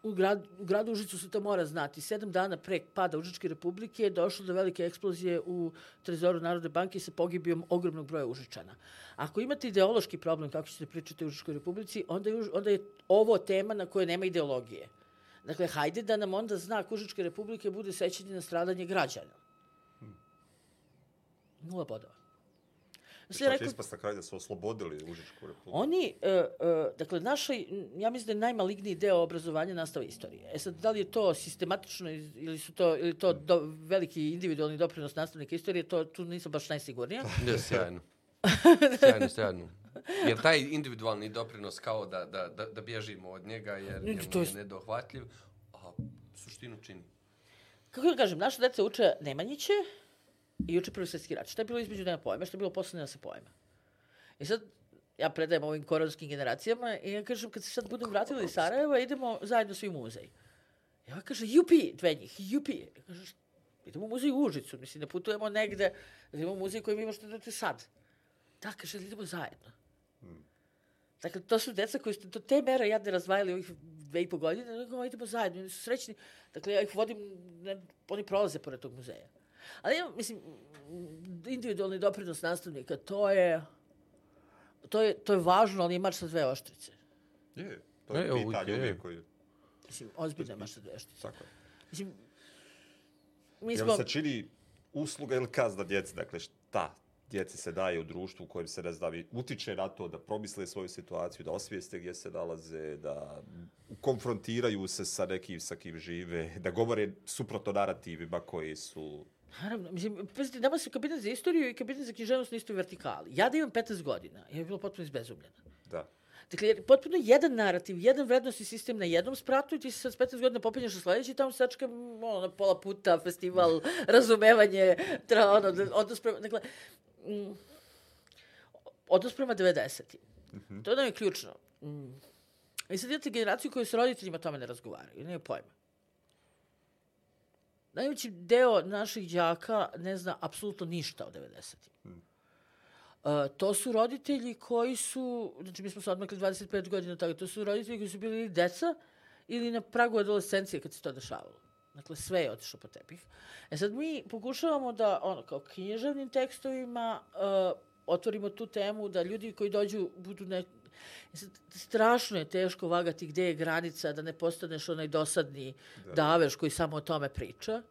u, grad, u gradu Užicu se to mora znati. Sedam dana pre pada Užičke republike je došlo do velike eksplozije u trezoru Narodne banke sa pogibijom ogromnog broja Užičana. Ako imate ideološki problem kako ćete pričati o Užičkoj republici, onda je, onda je ovo tema na kojoj nema ideologije. Dakle, hajde da nam onda znak Užičke republike bude sećanje na stradanje građana. Nula bodova. Znači, Šta će ispast na kraju da su oslobodili Užičku republiku? Oni, uh, uh, dakle, naša, ja mislim da je najmaligniji deo obrazovanja nastava istorije. E sad, da li je to sistematično ili su to, ili to do, veliki individualni doprinos nastavnika istorije, to tu nisam baš najsigurnija. Da, sjajno. sjajno, sjajno. Jer taj individualni doprinos kao da, da, da, da bježimo od njega jer Ne, je to je- je nedohvatljiv, a suštinu čini. Kako da kažem, naša deca uče Nemanjiće i uče prvi svjetski rat. Šta je bilo između nema pojma, šta je bilo posle nema se pojma. I sad, ja predajem ovim koronskim generacijama i ja kažem, kad se sad budem vratili iz Sarajeva, idemo zajedno svi u muzej. I ova kaže, jupi, dve njih, jupi. Ja kažem, "Šta? idemo u muzej u Užicu, mislim, ne putujemo negde, da idemo u muzej koji vi možete da idete sad. Da, kaže, idemo zajedno. Dakle, to su deca koji su do te mere jadne razvajali ovih dve i po godine, nego idemo zajedno, oni su srećni. Dakle, ja ih vodim, ne, oni prolaze pored tog muzeja. Ali, ja, mislim, individualni doprinos nastavnika, to je, to je, to je važno, ali mač sa dve oštrice. Je, to je E, uvijek pitanje je. uvijek koji... Mislim, ozbiljno mač sa dve oštrice. Tako je. Mislim, mi Jel smo... se čini usluga ili kazna djeci? Dakle, šta djeci se daje u društvu u kojem se ne zna, utiče na to da promisle svoju situaciju, da osvijeste gdje se nalaze, da konfrontiraju se sa nekim sa kim žive, da govore suprotno narativima koji su... Naravno, mislim, pazite, nama se kabinet za istoriju i kabinet za književnost na istoj vertikali. Ja da imam 15 godina, ja bih bila potpuno izbezumljena. Da. Dakle, potpuno jedan narativ, jedan vrednostni sistem na jednom spratu i ti se sad s 15 godina popenjaš na sledeći i tamo sačka ono, na pola puta, festival, razumevanje, tra, ono, odnos prema, dakle, mm, odnos prema 90. To nam je ključno. Mm. I sad imate generaciju koju s roditeljima tome ne razgovaraju, nemaju pojma. Najveći deo naših đaka ne zna apsolutno ništa o 90. Uh, to su roditelji koji su, znači mi smo se odmakli 25 godina od toga, to su roditelji koji su bili ili deca ili na pragu adolescencije kad se to dešavalo. Dakle, sve je otišlo po tepih. E sad mi pokušavamo da, ono, kao književnim tekstovima uh, otvorimo tu temu da ljudi koji dođu budu ne... Strašno je teško vagati gde je granica da ne postaneš onaj dosadni da. daveš koji samo o tome priča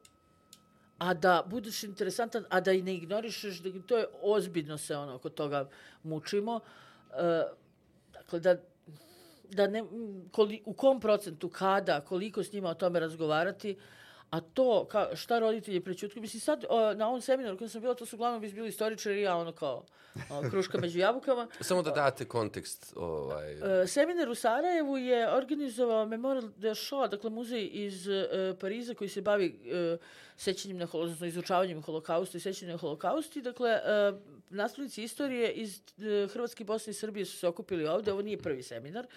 a da budeš interesantan, a da i ne ignorišeš, da to je ozbiljno se ono oko toga mučimo. E, dakle, da, da ne, koli, u kom procentu, kada, koliko s njima o tome razgovarati, A to, ka, šta roditelji prećutkuju, mislim sad o, na ovom seminaru kojem sam bila, to su uglavnom bili istoričari ja ono kao o, kruška među jabukama. Samo da date kontekst. Ovaj, E, Seminar u Sarajevu je organizovao Memorial de Shoah, dakle muzej iz e, Pariza koji se bavi e, sećanjem na odnosno izučavanjem holokausta i sećanjem na holokausti. Dakle, e, nastavnici istorije iz e, Hrvatske, Bosne i Srbije su se okupili ovde. Ovo nije prvi seminar e,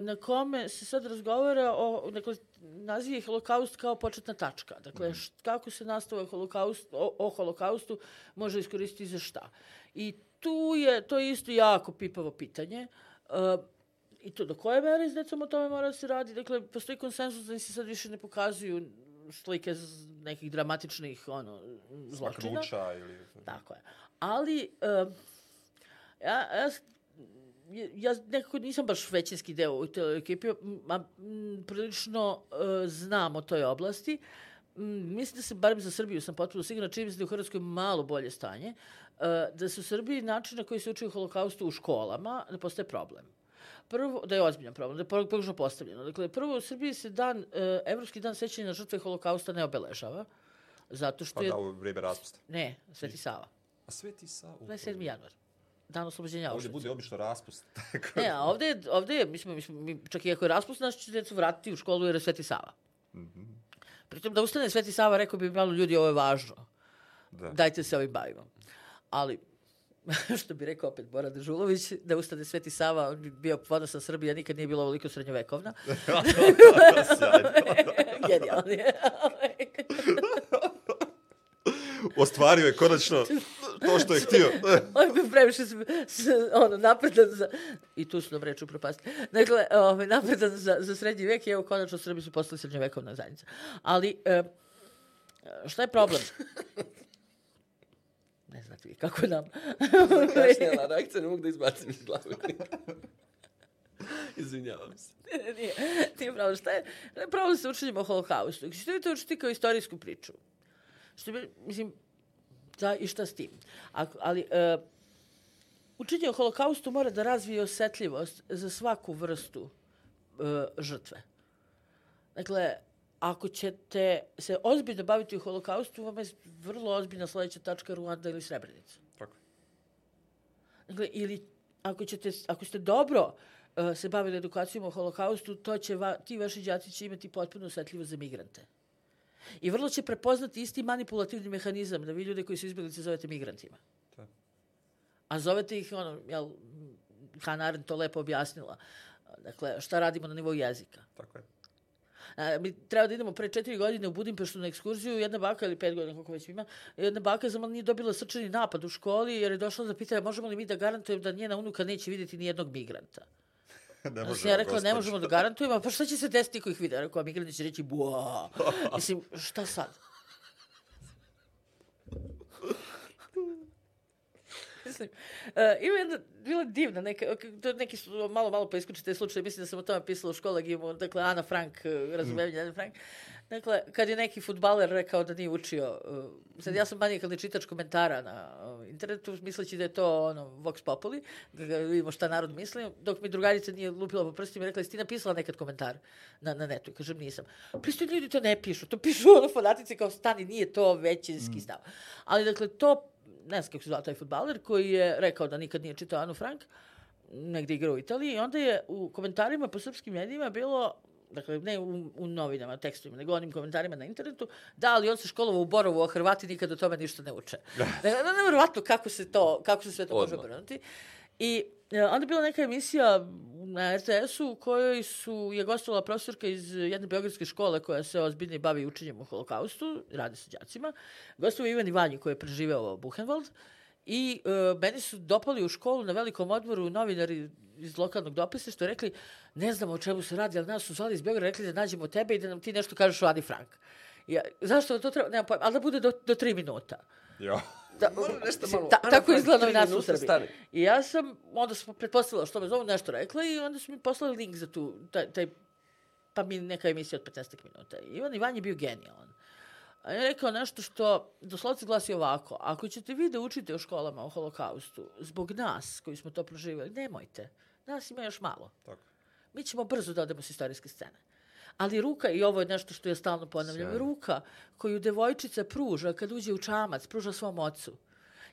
na kome se sad razgovara o, dakle, naziv je holokaust kao početna tačka. Dakle, št, kako se nastava holokaust, o, o holokaustu može iskoristiti za šta. I tu je, to je isto jako pipavo pitanje. E, I to do koje mere s decom o tome mora se radi. Dakle, postoji konsensus da se sad više ne pokazuju slike nekih dramatičnih ono, zločina. Maknuća ili... Tako je. Ali, uh, ja, ja, ja- nekako nisam baš većinski deo u toj ekipi, a prilično uh, znam o toj oblasti. M, mislim da se, barem za Srbiju sam potpuno sigurna, čini mi se da je u Hrvatskoj malo bolje stanje, uh, da se u Srbiji način na koji se uči o holokaustu u školama, da postaje problem. Prvo, da je ozbiljan problem, da je pog- pogrešno postavljeno. Dakle, prvo u Srbiji se dan, uh, Evropski dan sećanja na žrtve holokausta ne obeležava, zato što Pa je... da, u vrijeme raspusta. Ne, Sveti Sava. A Sveti sa... 27. januar. Dan oslobođenja Ovdje Auschwitza. bude obično raspust. Tako Ne, a ovde, je- ovde je, mi smo, mi čak i ako je raspust, naš će decu vratiti u školu jer je Sveti Sava. Pritom da ustane Sveti Sava, rekao bi malo ljudi, ovo je važno. Da. Dajte se ovim bavimo. Ali, što bi rekao opet Bora Dežulović, da ustane Sveti Sava, on bi bio ponosan Srbija, nikad nije bila ovoliko srednjovekovna. Genijalni je. Ostvario je konačno to što je htio. On bi previše s, s, ono, napredan za... I tu su nam reči upropasti. Dakle, ovaj, napredan za, za srednji vek i evo konačno Srbi su postali srednjovekovna zajednica. Ali, e, šta je problem? Ne znate vi kako nam... Kašnjela reakcija, ne mogu da izbacim iz glave. Izvinjavam se. nije, nije problem. Šta je, je problem sa učenjem o holokaustu? Ako ćete vi to učiti kao istorijsku priču, što bi, mislim, da, i šta s tim? Ako, ali, e, učenje o holokaustu mora da razvije osetljivost za svaku vrstu e, žrtve. Dakle, ako ćete se ozbiljno baviti o holokaustu, vam je vrlo ozbiljna sledeća tačka Ruanda ili Srebrenica. Tako. Dakle, ili ako, ćete, ako ste dobro uh, se bavili edukacijom o holokaustu, to će va, ti vaši đaci će imati potpuno osetljivost za migrante. I vrlo će prepoznati isti manipulativni mehanizam da vi ljude koji su izbjeglice zovete migrantima. Da. A zovete ih, ono, jel, Hannah Arendt to lepo objasnila. Dakle, šta radimo na nivou jezika. Tako je. A, mi treba da idemo pre četiri godine u Budimpeštu na ekskurziju, jedna baka ili pet godina, koliko već ima, jedna baka za malo nije dobila srčani napad u školi jer je došla da pita možemo li mi da garantujemo da njena unuka neće vidjeti ni jednog migranta. Ne Ja može. sam ja rekla, ne možemo da garantujemo, pa šta će se desiti ako ih vide? Rekao, a migranti će reći, bua. Mislim, šta sad? Mislim, uh, ima jedna, bila divna, neka, to neki su malo, malo poiskučiti te slučaje, mislim da sam o tome pisala u školagijemu, dakle, Ana Frank, uh, razumevanje Ana Frank. Dakle, kad je neki futbaler rekao da nije učio, uh, sad ja sam manijakalni čitač komentara na uh, internetu, misleći da je to ono, Vox Populi, da vidimo šta narod misli, dok mi drugarica nije lupila po prstima i rekla, jesi ti napisala nekad komentar na, na netu? I kažem, nisam. Pristojni ljudi to ne pišu, to pišu ono fanatici kao stani, nije to većinski stav. Ali, dakle, to ne znam kako se zvao taj futbaler, koji je rekao da nikad nije čitao Anu Frank, negde igrao u Italiji, i onda je u komentarima po srpskim medijima bilo dakle, ne u, u novinama, tekstovima, nego onim komentarima na internetu, da, ali on se školovao u Borovu, a Hrvati nikad o tome ništa ne uče. Dakle, nevjerovatno kako se to, kako se sve to može obrnuti. I e, onda je bila neka emisija na RTS-u u kojoj su, je gostovala profesorka iz jedne beogradske škole koja se ozbiljno bavi učenjem o holokaustu, radi sa đacima. Gostovao je Ivan Ivanji koji je preživeo Buchenwald i e, meni su dopali u školu na velikom odmoru novinari iz lokalnog dopisa što rekli ne znamo o čemu se radi, ali nas su zvali iz Beograda rekli da nađemo tebe i da nam ti nešto kažeš o Ani Frank. Ja, zašto to treba? Nemam pojma, ali da bude do, do tri minuta. Jo. Da, Moram nešto malo- ta, Ana tako izgleda tri novinarstvo u Srbiji. I ja sam, onda sam pretpostavila što me zovu, nešto rekla i onda su mi poslali link za tu, taj, taj pa mi neka emisija od 15 minuta. I Ivan Ivan je bio genijalan. A je rekao nešto što doslovce glasi ovako. Ako ćete vi da učite u školama o holokaustu, zbog nas koji smo to proživjeli, nemojte. Nas ima još malo. Tako. Mi ćemo brzo da odemo s istorijske scene. Ali ruka, i ovo je nešto što ja stalno ponavljam, Sjajno. ruka koju devojčica pruža kad uđe u čamac, pruža svom ocu.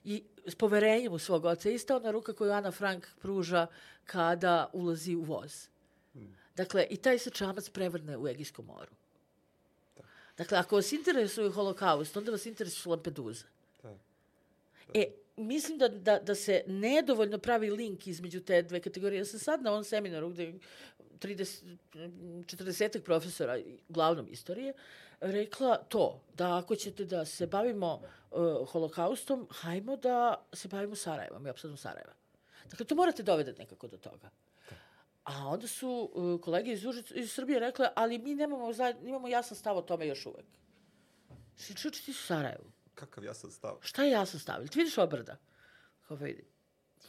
I s poverenjem u svog oca. Ista ona ruka koju Ana Frank pruža kada ulazi u voz. Dakle, i taj se čamac prevrne u Egijskom moru. Dakle, ako vas interesuje holokaust, onda vas interesuje Lampedusa. Da. E, mislim da, da, da se nedovoljno pravi link između te dve kategorije. Ja sam sad na ovom seminaru gde 30, 40 profesora, uglavnom istorije, rekla to, da ako ćete da se bavimo uh, holokaustom, hajmo da se bavimo Sarajevom i opsadom Sarajeva. Dakle, to morate dovedati nekako do toga. A onda su uh, kolege iz, Užic, iz Srbije rekle, ali mi nemamo, zajed, nemamo jasan stav o tome još uvek. Si čuči, ti su u Sarajevu. Kakav jasan stav. Šta je jasan stav? Ili Ti vidiš obrda? Kao vidi.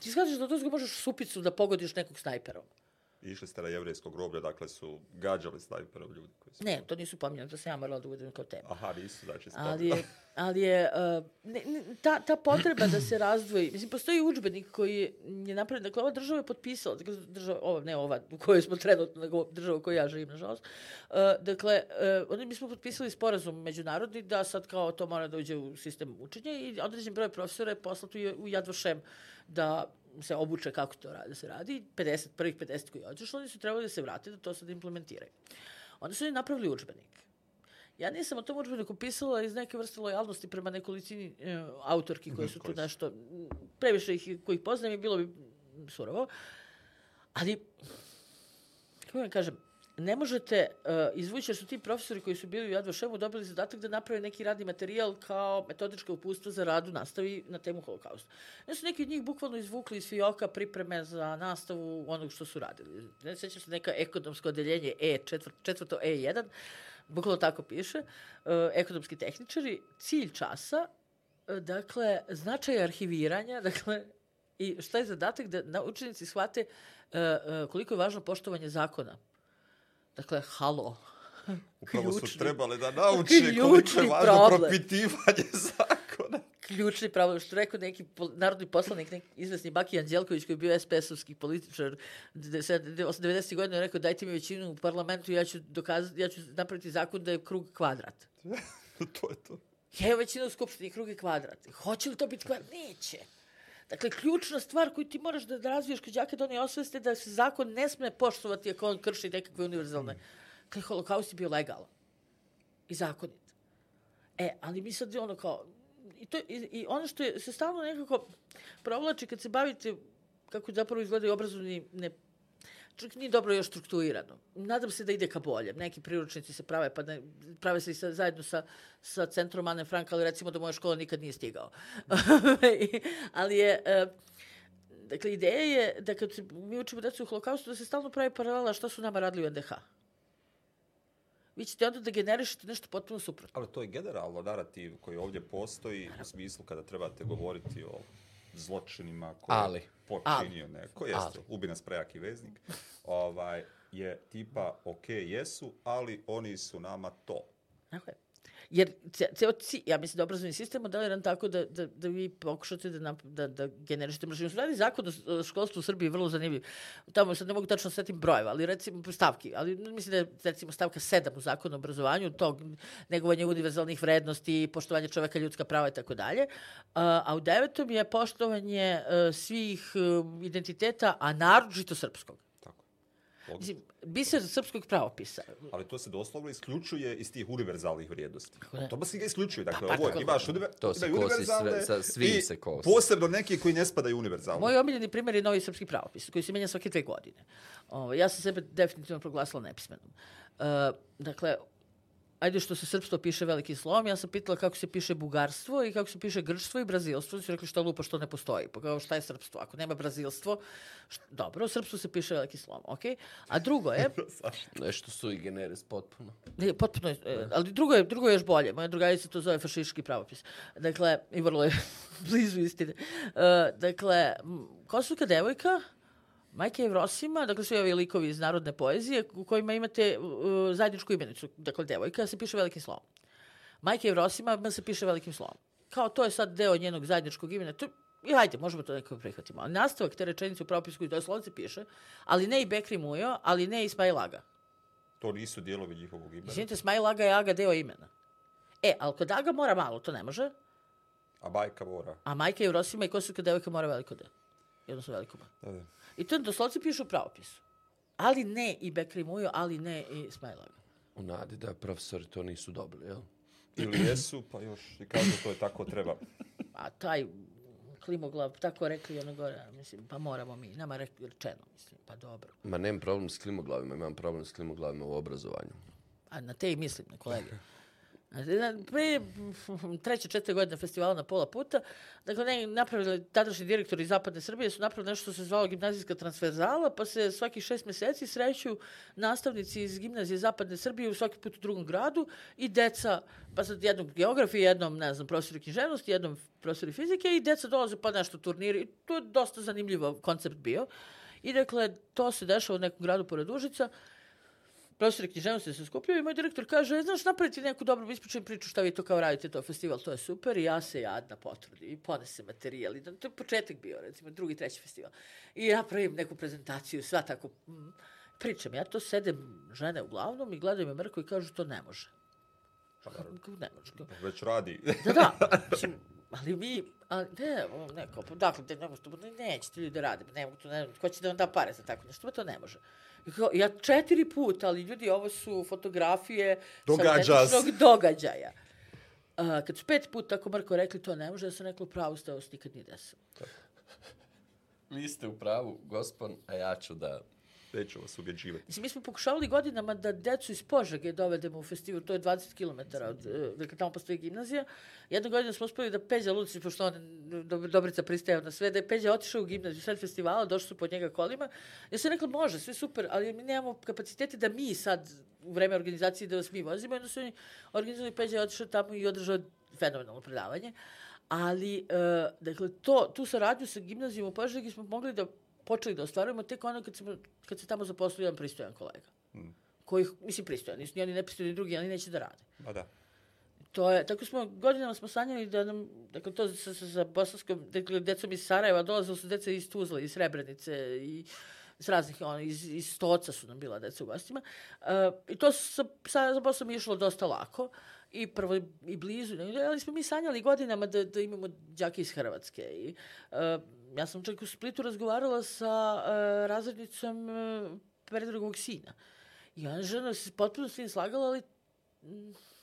Ti shvatiš da toga možeš supicu da pogodiš nekog snajperom. Išli ste na jevrijsko groblje, dakle su gađali snajperom ljudi koji su... Ne, to nisu pominjali, to sam ja morala da uvedem kao tema. Aha, nisu, znači Ali je, ali je uh, ne, ne, ta, ta potreba da se razdvoji, mislim, postoji udžbenik koji je napravljen, dakle, ova država je potpisala, dakle, država, ova, ne ova u kojoj smo trenutno, nego država u kojoj ja živim, nažalost, uh, dakle, uh, oni mi smo potpisali sporazum međunarodni da sad kao to mora da uđe u sistem učenja i određen broj profesora je poslato u Yad Vashem da se obuče kako to da se radi. 50, prvih 50 koji je otišlo, oni su trebali da se vrate, da to sad implementiraju. Onda su oni napravili učbenik. Ja nisam o tom učbeniku pisala iz neke vrste lojalnosti prema nekolicini e, autorki koje su tu Koji nešto, previše ih kojih poznajem i bilo bi surovo. Ali, kako vam kažem, ne možete uh, izvući, jer su ti profesori koji su bili u Jad Vašemu dobili zadatak da naprave neki radni materijal kao metodičko upustvo za rad u nastavi na temu holokausta. Ne su neki od njih bukvalno izvukli iz fioka pripreme za nastavu onog što su radili. Ne sećam se neka ekonomsko odeljenje E, četvr, četvrto E1, bukvalno tako piše, uh, ekonomski tehničari, cilj časa, uh, dakle, značaj arhiviranja, dakle, i šta je zadatak da učenici shvate uh, uh, koliko je važno poštovanje zakona. Dakle, halo. Upravo su ključni- trebali da nauče koliko je važno problem. propitivanje zakona. ključni problem, što rekao neki narodni poslanik, neki izvesni Baki Anđelković, koji je bio SPS-ovski političar, 90. godina je rekao dajte mi većinu u parlamentu, ja ću, dokazati, ja ću napraviti zakon da je krug kvadrat. to je to. Ja imam većinu u skupštini, krug je kvadrat. Hoće li to biti kvadrat? Neće. Dakle, ključna stvar koju ti moraš da, razviješ kod đaka da oni osveste da se zakon ne sme poštovati ako on krši nekakve univerzalne. Dakle, holokaust je bio legalan i zakonit. E, ali mi sad ono kao, i, to, i, i ono što je, se stalno nekako provlači kad se bavite kako zapravo izgledaju obrazovni ne, čak nije dobro još strukturirano. Nadam se da ide ka boljem. Neki priručnici se prave, pa ne, prave se i sa, zajedno sa, sa centrom Anne Frank, ali recimo da moja škola nikad nije stigao. ali je, e, dakle, ideja je da kad se, mi učimo decu u holokaustu, da se stalno pravi paralela šta su nama radili u NDH. Vi ćete onda da generišete nešto potpuno suprotno. Ali to je generalno narativ koji ovdje postoji u smislu kada trebate govoriti o zločinima koje Ali. je počinio neko, jeste, Ali. ubi nas prejaki veznik, ovaj, je tipa, ok, jesu, ali oni su nama to. Tako je. Jer ce- ceo ci, ja mislim da obrazovni sistem modeliran tako da, da, da vi pokušate da, da, da generišete mržnju. Radi zakon o školstvu u Srbiji vrlo zanimljiv. Tamo sad ne mogu tačno setim brojeva, ali recimo stavki, ali mislim da je recimo stavka 7 u zakonu o obrazovanju, tog negovanje univerzalnih vrednosti, poštovanje čoveka, ljudska prava i tako dalje. A a u devetom je poštovanje e, svih e, identiteta, a naročito srpskog. Mislim, biser srpskog pravopisa. Ali to se doslovno isključuje iz tih univerzalnih vrijednosti. To baš ga isključuje. Dakle, Pa, ovo imaš univer, To se kosi sve- sa svim se kosi. posebno neki koji ne spadaju univerzalno. Moj omiljeni primjer je novi srpski pravopis, koji se menja svake dve godine. Ovo, ja sam sebe definitivno proglasila nepismenom. Uh, dakle, ajde što se srpstvo piše velikim slovom, ja sam pitala kako se piše bugarstvo i kako se piše grčstvo i brazilstvo. Oni su rekli što lupa što ne postoji. Pa kao šta je srpstvo? Ako nema brazilstvo, št, dobro, srpstvo se piše velikim slovom, ok? A drugo je, Nešto su i generis potpuno. Ne, potpuno je, ali drugo je, drugo je još bolje. Moja drugarica to zove fašistički pravopis. Dakle, i vrlo je blizu istine. Uh, dakle, m, Kosovska devojka, Majka Evrosima, dakle svi ovi likovi iz narodne poezije u kojima imate uh, zajedničku imenicu, dakle devojka se piše velikim slovom. Majka Evrosima se piše velikim slovom. Kao to je sad deo njenog zajedničkog imena. To, I hajde, možemo to nekako prihvatimo. Ali nastavak te rečenice u propisku i doslovce piše, ali ne i Bekri Mujo, ali ne i Ismail Aga. To nisu dijelovi njihovog imena. Izvinite, Smajl Aga je Aga deo imena. E, ali kod Aga mora malo, to ne može. A bajka mora. A majka je Eurosima i Kosovska devojka mora veliko D. Jednostavno veliko B. Da, da. I to doslovci pišu u pravopisu. Ali ne i Bekri Mujo, ali ne i Smajl Aga. U nadi da profesori to nisu dobili, jel? Ili jesu, pa još i kažu to je tako treba. A taj klimoglav, tako rekli ono gore, mislim, pa moramo mi, nama rečeno, mislim, pa dobro. Ma nemam problem s klimoglavima, imam problem s klimoglavima u obrazovanju. A na te i mislim, na kolege. Pre treće, četiri godine festivala na pola puta, dakle, ne, napravili, tadašnji direktori Zapadne Srbije su napravili nešto što se zvalo gimnazijska transverzala, pa se svaki šest meseci sreću nastavnici iz gimnazije Zapadne Srbije u svaki put u drugom gradu i deca, pa sad jednom geografiji, jednom, ne znam, profesori književnosti, jednom profesori fizike i deca dolaze pa nešto turniri. To je dosta zanimljivo koncept bio. I dakle, to se dešava u nekom gradu pored Užica profesori književnosti se skupljaju i moj direktor kaže, "E, znaš, napraviti neku dobru ispričanu priču šta vi to kao radite, to festival, to je super i ja se jadna potrudim i ponese materijal i da, to je početak bio, recimo, drugi, treći festival. I ja pravim neku prezentaciju, sva tako, mm, pričam, ja to sedem žene uglavnom i gledaju me mrko i kažu to ne može. Kako ne može? Kao, Već radi. Da, da. Mislim, ali mi, a, ne, o, neko, pa dakle, da ne ne, nećete ljudi da rade, ne mogu to, ne, ko će da vam da pare za tako nešto, pa to ne može. Ja četiri puta, ali ljudi, ovo su fotografije Događa sa se. događaja. A, kad su pet puta tako Marko rekli to ne može, ja sam rekla u pravu ste, ovo se nikad nije desilo. Vi ste u pravu, gospon, a ja ću da... Neću vas ubjeđivati. Mislim, mi smo pokušavali godinama da decu iz Požege dovedemo u festival, to je 20 km od, dakle tamo postoji gimnazija. Jednu godinu smo uspeli da Peđa Lucić, pošto on Dob- Dobrica pristaje na sve, da je Peđa otišao u gimnaziju sred festivala, došli su pod njega kolima. Ja sam rekla, može, sve super, ali mi nemamo kapacitete da mi sad u vreme organizacije da vas mi vozimo. Jedno su oni organizovali, Peđa je otišao tamo i održao fenomenalno predavanje. Ali, e, dakle, to, tu saradnju sa gimnazijom u Požegi smo mogli da počeli da ostvarujemo tek ono kad, smo, kad se tamo zaposlio jedan pristojan kolega. Koji, mislim, pristojan, nisu ni oni nepristojni drugi, ali neće da rade. Pa da. To je, tako smo, godinama smo sanjali da nam, dakle, to sa, sa, sa bosanskom, dakle, decom iz Sarajeva, dolazili su deca iz Tuzla, iz Srebrenice i s raznih, ono, iz, iz Stoca su nam bila deca u gostima. Uh, I to sa, sa, sa Bosom je išlo dosta lako. I prvo i- blizu, ali smo mi sanjali godinama da, da imamo đake iz Hrvatske. I, uh, ja sam čak u Splitu razgovarala sa uh, razrednicom uh, Predragovog sina. I ona žena se potpuno s njim slagala, ali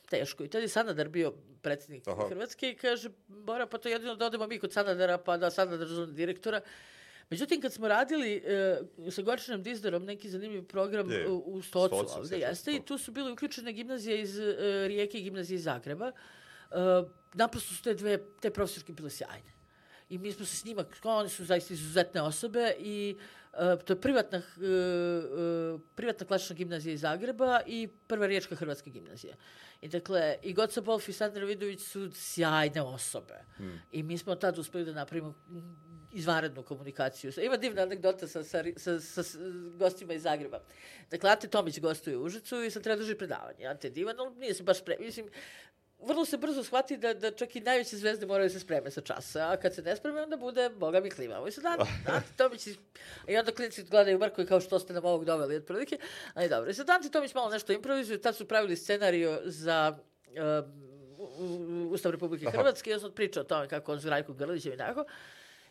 teško. I tad je Sanadar bio predsjednik Aha. Hrvatske i kaže, Bora, pa to jedino da odemo mi kod Sanadara, pa da Sanadar zove direktora. Međutim, kad smo radili e, sa Gorčinom Dizdarom neki zanimljiv program Je, u, u Stocu, Stocu, ovde se jeste, i tu su bile uključene gimnazije iz e, Rijeke i gimnazije iz Zagreba. E, naprosto su te dve, te profesorke bile sjajne. I mi smo se s njima, oni su zaista izuzetne osobe i e, to je privatna, e, e, privatna klasična gimnazija iz Zagreba i prva riječka hrvatska gimnazija. I dakle, i Goca Bolf i Sandra Vidović su sjajne osobe. I mi smo tad uspeli da napravimo izvanrednu komunikaciju. Ima divna anegdota sa, sa, sa, sa, s gostima iz Zagreba. Dakle, Ante Tomić gostuje u Užicu i sad treba drži predavanje. Ante je divan, ali nije se baš spremio. Mislim, vrlo se brzo shvati da, da čak i najveće zvezde moraju se spreme sa časa, a kad se ne spreme, onda bude, boga mi klima. I sad, Ante, Ante Tomić, i onda klinici gledaju Marko i kao što ste nam ovog doveli, otprilike. Ali dobro, i sad Ante Tomić malo nešto improvizuje, tad su pravili scenario za um, Ustav Republike Hrvatske, ja sam pričao o tome kako on s Rajkom Grlićem i tako.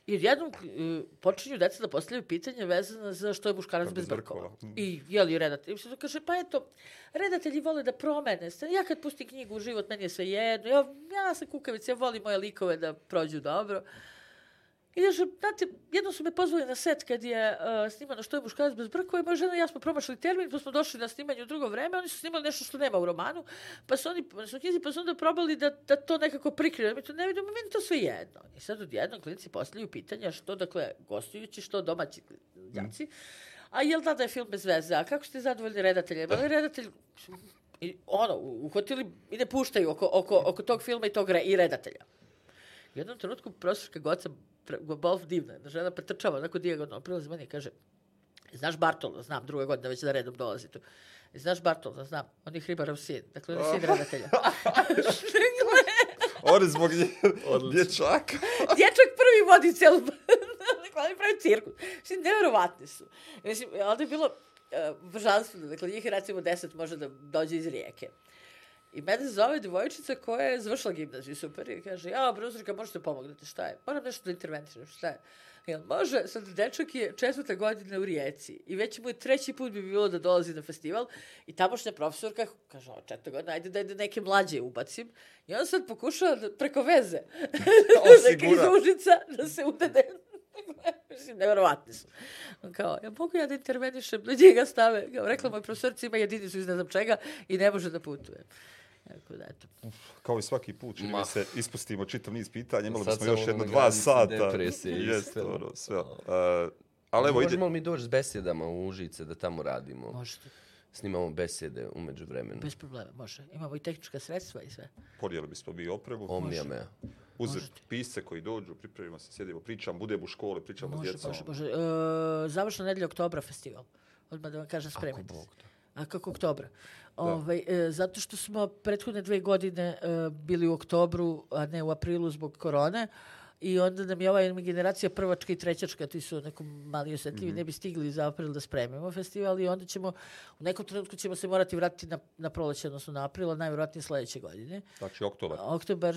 I jednom uh, počinju deca da postavljaju pitanje vezano za što je muškarac bez bez brkova. brkova. I je li redatelj? I se kaže, pa eto, redatelji vole da promene. Ja kad pustim knjigu u život, meni je sve jedno. Ja, ja sam kukavica, ja volim moje likove da prođu dobro. I još, znate, jednom su me pozvali na set kad je uh, snimano što je muškarac bez brkova i moja žena i ja smo promašali termin, pa smo došli na snimanje u drugo vreme, oni su snimali nešto što nema u romanu, pa su oni, pa su knjizi, pa su onda probali da, da to nekako prikriju. Mi to ne vidimo, meni to sve jedno. I sad odjednom klinici postavljaju pitanja što, dakle, gostujući, što domaći đaci, a jel da da je film bez veze, a kako ste zadovoljni redateljem? Ali redatelj, i ono, uhvatili i ne puštaju oko, oko, oko tog filma i tog re, i redatelja. U jednom trenutku profesorka Goca Bolf divna, jedna žena pretrčava onako dijagonalno, prilazi meni i kaže, znaš Bartola, znam, druga godina već da redom dolazi tu. Znaš Bartola, znam, on je Hribarov sin, dakle on je sin redatelja. On je zbog nje, dječaka. Dječak prvi vodi celu... dakle, oni pravi cirkus. Mislim, nevjerovatni su. Mislim, onda je bilo... uh, božanstveno. Dakle, njih recimo deset može da dođe iz rijeke. I mene zove devojčica koja je završila gimnaziju, super, i kaže, ja, profesorka, možete pomognete, šta je? Moram nešto da interventišem, šta je? Jel može, sad dečak je četvrta godina u Rijeci i već mu je treći put bi bilo da dolazi na festival i tamošnja profesorka kaže, o, četvrta godina, ajde da, da neke mlađe ubacim. I on sad pokušava da, preko veze, neka iz Užica, da se udede Mislim, nevjerovatni su. On kao, ja mogu ja da intervenišem, da njega stave. Kao, rekla moj profesorci ima jedinicu iz ne znam čega i ne može da putuje. Tako da, eto. Kao i svaki put, čini mi se, ispustimo čitav niz pitanja, imali bismo još jedno dva sata. depresije Jeste, ono, sve. Uh, ali evo, ide, Možemo li mi doći s besedama u Užice da tamo radimo? Možete. Snimamo besede umeđu vremenu. Bez problema, može. Imamo i tehnička sredstva i sve. podijeli bismo mi opremu, Omnija me. uzeti možete. pisce koji dođu, pripremimo se, sjedimo, pričam, budemo u školi, pričamo s Može, djecom. može, može. E, završna nedelja oktobra festival. Odmah da vam kažem, spremite se. Bog da. A kako oktobra? Ovaj, e, zato što smo prethodne dve godine e, bili u oktobru, a ne u aprilu zbog korone. I onda nam je ova generacija prvačka i trećačka, ti su neko mali osjetljivi, ne bi stigli za april da spremimo festival i onda ćemo, u nekom trenutku ćemo se morati vratiti na, na proleće, odnosno na april, a najvjerojatnije sledeće godine. Znači, oktobar. Oktobar,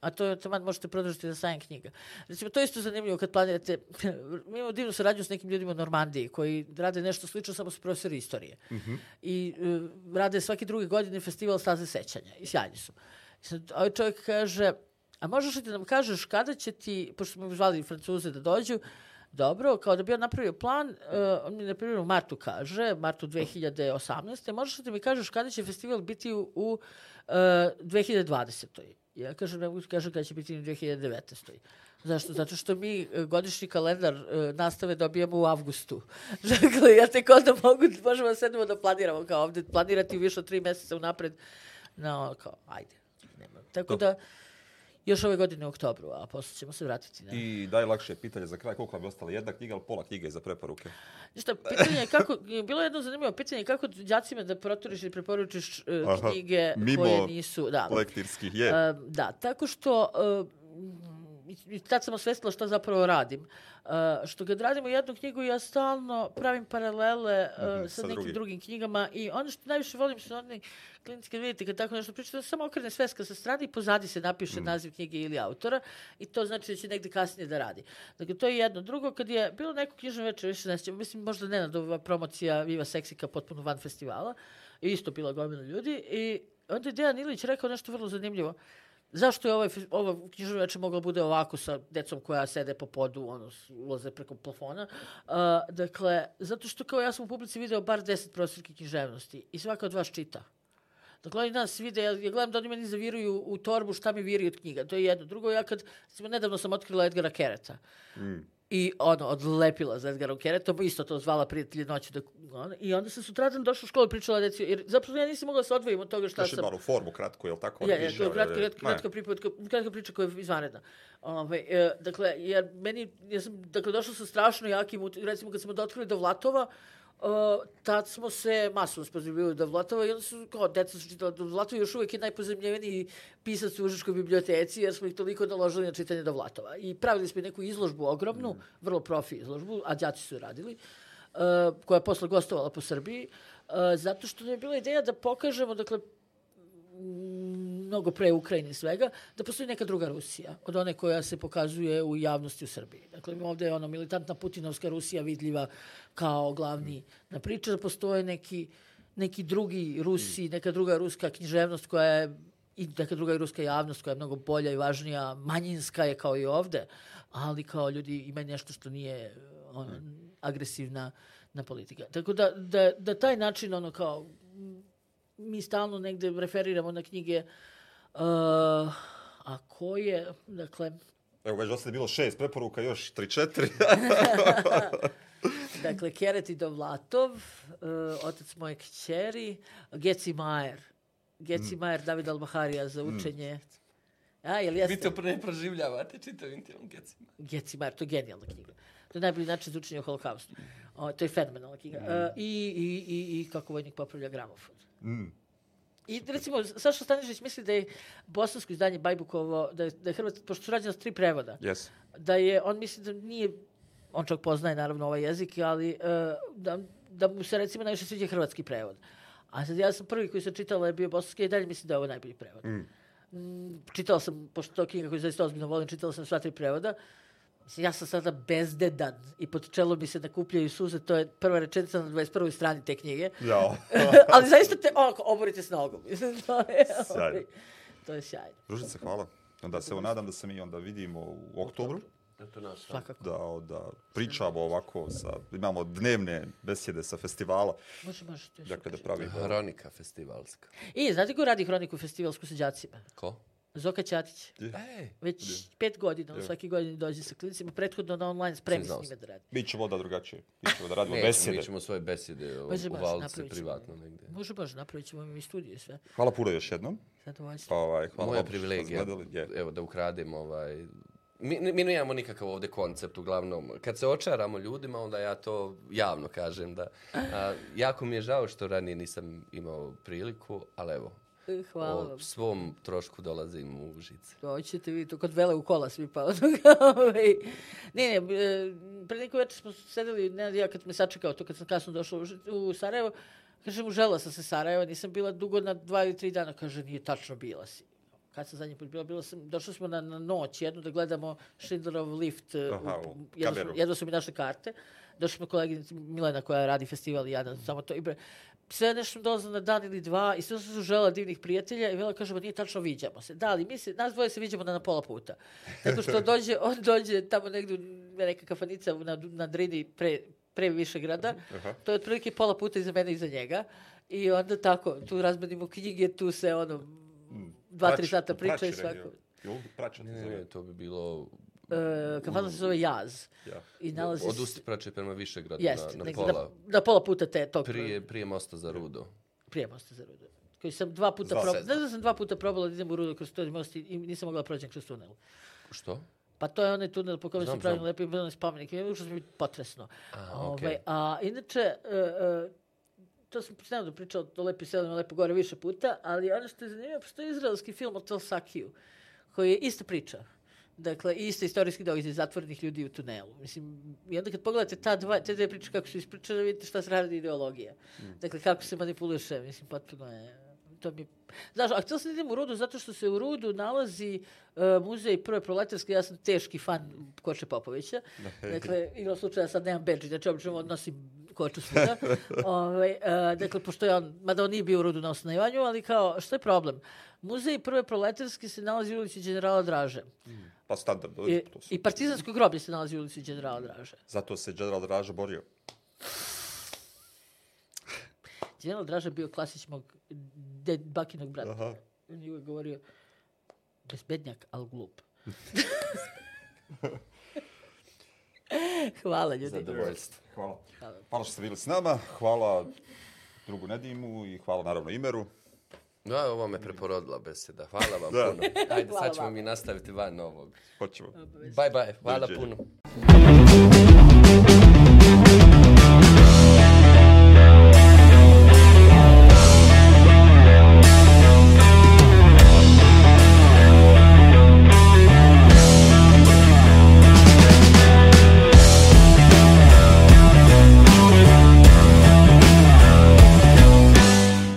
a to je taman možete produžiti za sajam knjiga. Recimo, to je isto zanimljivo kad planirate, mi imamo divnu saradnju s nekim ljudima u Normandiji koji rade nešto slično, samo su profesori istorije. I uh, rade svake druge godine festival staze sećanja i sjajni su. Sad, ovaj čovjek kaže, a možeš li da nam kažeš kada će ti, pošto smo zvali Francuze da dođu, Dobro, kao da bi on napravio plan, uh, on mi na primjer u martu kaže, martu 2018. Možeš li da mi kažeš kada će festival biti u, u uh, 2020. Ja kažem, ne mogu kažem kada će biti u 2019. Zašto? Zato što mi e, godišnji kalendar e, nastave dobijamo u avgustu. Dakle, ja tek onda mogu, možemo da sedemo da planiramo kao ovde, planirati više od tri meseca unapred. No, kao, ajde. Nema. Tako da, još ove godine u oktobru, a posle ćemo se vratiti. Na... I najlakše pitanje za kraj, koliko vam je ostala jedna knjiga, ali pola knjige za preporuke. Ništa, pitanje je kako, je bilo jedno zanimljivo pitanje kako đacima da proturiš ili preporučiš uh, Aha, knjige mimo koje nisu... Da, Lektirskih je. E, da, tako što e, i- tad sam osvestila šta zapravo radim. E, što kad radimo jednu knjigu, ja stalno pravim paralele e, Mhm, sa sa nekim drugim. drugim knjigama i ono što najviše volim su oni klinici kad vidite kad tako nešto pričate, da samo okrene sveska sa strane i pozadi se napiše naziv knjige ili autora i to znači da će negde kasnije da radi. Dakle, to je jedno. Drugo, kad je bilo neko knjižno večer, više ne sjećam, mislim možda Nenadova promocija Viva Seksika potpuno van festivala, i isto bila gomila ljudi i onda je Dejan Ilić rekao nešto vrlo zanimljivo. Zašto je ovaj, fe- ovo knjižno veče moglo bude ovako sa decom koja sede po podu, ono, ulaze preko plafona? Uh, dakle, zato što kao ja sam u publici video bar 10 profesorki književnosti i svaka od vas čita. Dakle, oni nas vide, ja, ja gledam da oni meni zaviruju u torbu šta mi viri od knjiga. To je jedno. Drugo, ja kad, nedavno sam otkrila Edgara Kereta. I ono, odlepila za Edgarom Keretom, isto to zvala prijatelje noću. Da, ono, I onda sam sutradan došla u školu i pričala deci, jer zapravo ja nisam mogla da se odvojim od toga šta Još sam... malo formu kratko, je li tako? Ja, ja, to je kratka, kratka, kratka, pripovetka, kratka priča koja je izvanredna. Ove, e, dakle, jer meni, ja sam, dakle, došla sa strašno jakim, recimo kad smo otkrili do Vlatova, Uh, tad smo se masovno spoznali do Vlatova i onda su, kao, deca su čitala do Vlatova, još uvijek je najpozemljeveniji pisac u Užičkoj biblioteci, jer smo ih toliko naložili na čitanje do Vlatova. I pravili smo i neku izložbu ogromnu, vrlo profi izložbu, a đaci su je radili, uh, koja je posle gostovala po Srbiji, uh, zato što nam je bila ideja da pokažemo, dakle, mnogo pre Ukrajine i svega, da postoji neka druga Rusija od one koja se pokazuje u javnosti u Srbiji. Dakle, ovde je ono militantna putinovska Rusija vidljiva kao glavni na priča, da postoje neki, neki drugi Rusi, neka druga ruska književnost koja je i neka druga ruska javnost koja je mnogo bolja i važnija, manjinska je kao i ovde, ali kao ljudi imaju nešto što nije ono, agresivna na politika. Tako da, da, da taj način ono kao mi stalno negde referiramo na knjige uh, a koje, dakle, Evo, već do sada je bilo šest preporuka, još tri, četiri. dakle, Keret i Dovlatov, uh, otac moje kćeri, Geci Majer, Geci Majer, David Albaharija za učenje. A, jel jeste? Vi to ne proživljavate čitavim tim gecima. Geci Majer, to je genijalna knjiga. To je najbolji način za učenje o holokaustu. O, to je fenomenalna knjiga. Uh, i, i, i, I kako vojnik popravlja gramofon. I recimo, Saša Stanišić misli da je bosansko izdanje Bajbukovo, da je, da je Hrvat, pošto su rađena s tri prevoda, yes. da je, on misli da nije on čak poznaje naravno ovaj jezik, ali e, da, da mu se recimo najviše sviđa hrvatski prevod. A sad ja sam prvi koji sam čitala je bio bosanski i dalje mislim da je ovo najbolji prevod. Mm, čitala sam, pošto to knjiga koju zaista ozbiljno volim, čitala sam sva tri prevoda. Mislim, ja sam sada bezdedan i pod čelo mi se nakupljaju suze, to je prva rečenica na 21. strani te knjige. Jao. Ali zaista te, onako, oborite s nogom. Mislim, to je, Sjajno. ovaj, to je sjajno. Ružice, hvala. Onda se evo nadam da se mi onda vidimo u oktobru. Eto nas. Svakako. Da, da pričamo ovako, sa, imamo dnevne besjede sa festivala, Može, može. To je dakle da pravimo... Hronika festivalska. I, znate ko radi hroniku festivalsku sa đacima? Ko? Zoka Ćatić. Ej, Već pet godina, on svaki godin dođe sa klincima, prethodno na online spremi s njime da radi. Mi ćemo da drugačije. Mi ćemo da radimo nećemo, besjede. mi ćemo svoje besjede u, u baš, Valce privatno negdje. Može, može, napravit ćemo mi studiju i sve. Hvala puno još jednom. Zadovoljstvo. Ovaj, hvala Moja privilegija, evo da ukradem ovaj... Mi, mi nemamo nikakav ovdje koncept, uglavnom. Kad se očaramo ljudima, onda ja to javno kažem da... A, jako mi je žao što ranije nisam imao priliku, ali evo, Hvala o vam. svom trošku dolazim u Užice. Doćete vi to kod vele u kola svi pa ne, ne, e, pre neko večer smo sedeli, ne, ja kad me sačekao to kad sam kasno došla u, u Sarajevo, kažem, užela sam se Sarajeva, nisam bila dugo na dva ili tri dana, kaže, nije tačno bila si. Kad sam zadnji put bila, bila sam, došli smo na, na noć jednu da gledamo Schindlerov lift, e, Aha, u jedno, smo, kameru. jedno su mi našle karte, došli smo koleginici Milena koja radi festival i Jana, samo to, i bre, nešto dolazim na dan ili dva i sve se žela divnih prijatelja i Vela kaže, ba nije tačno viđamo se. Da, ali mi se, nas dvoje se viđamo na, na pola puta. Tako što dođe, on dođe tamo negdje u neka kafanica na, na Drini pre, pre Višegrada. Aha. To je otprilike pola puta iza mene i iza njega. I onda tako, tu razmenimo knjige, tu se ono, dva, tri Prač- sata priča i svako. Ne, ne, to bi bilo E, kafana se zove Jaz. Ja. I nalazi od se... Usti prače prema Višegradu Jest, na, na pola. na, na pola puta te, tog Prije, prije mosta za Rudo. prije mosta za Rudo. Koji sam dva puta probala, sam. ne da sam dva puta probala da idem u Rudo kroz to most i nisam mogla da prođem kroz tunel. Što? Pa to je onaj tunel po kome Znam, se pravi znam. lepi bilni spomenik. Je ušlo mi potresno. A, okej. Ovaj, a inače, e, to sam snadno pričala o Lepi selima, Lepo gore više puta, ali ono što je zanimljivo, postoji izraelski film o Telsakiju, koji je ista priča. Dakle, isto istorijski događaj zatvorenih ljudi u tunelu. Mislim, i onda kad pogledate ta dva, te dve priče kako su ispričane, vidite šta se radi ideologija. Dakle, kako se manipuliše, mislim, potpuno je... To mi... Znaš, a htjela sam da idem u Rudu zato što se u Rudu nalazi uh, muzej prve proletarske, ja sam teški fan Koče Popovića. Dakle, igrom slučaja sad nemam bedž, znači obično odnosim koču svuda. ovaj, uh, dakle, pošto je on, mada on nije bio u Rudu na osnivanju, ali kao, što je problem? Muzej prve proletarske se nalazi u ulici Generala Draže. Pa standard, I, to su. I partizansko groblje se nalazi u ulici Generala Draže. Zato se General Draža borio. General Draža bio klasić mog ded, bakinog brata. Aha. On je uvijek govorio, bezbednjak, al glup. Hvala ljudi. Zadovoljstvo. Hvala. Hvala što ste bili s nama, hvala drugu Nedimu i hvala naravno Imeru. Da, ovo me preporodila beseda. Hvala vam Da. puno. Ajde, Hvala sad ćemo vam. mi nastaviti van ovog. Hoćemo. Bye bye, hvala Doviđenja. puno.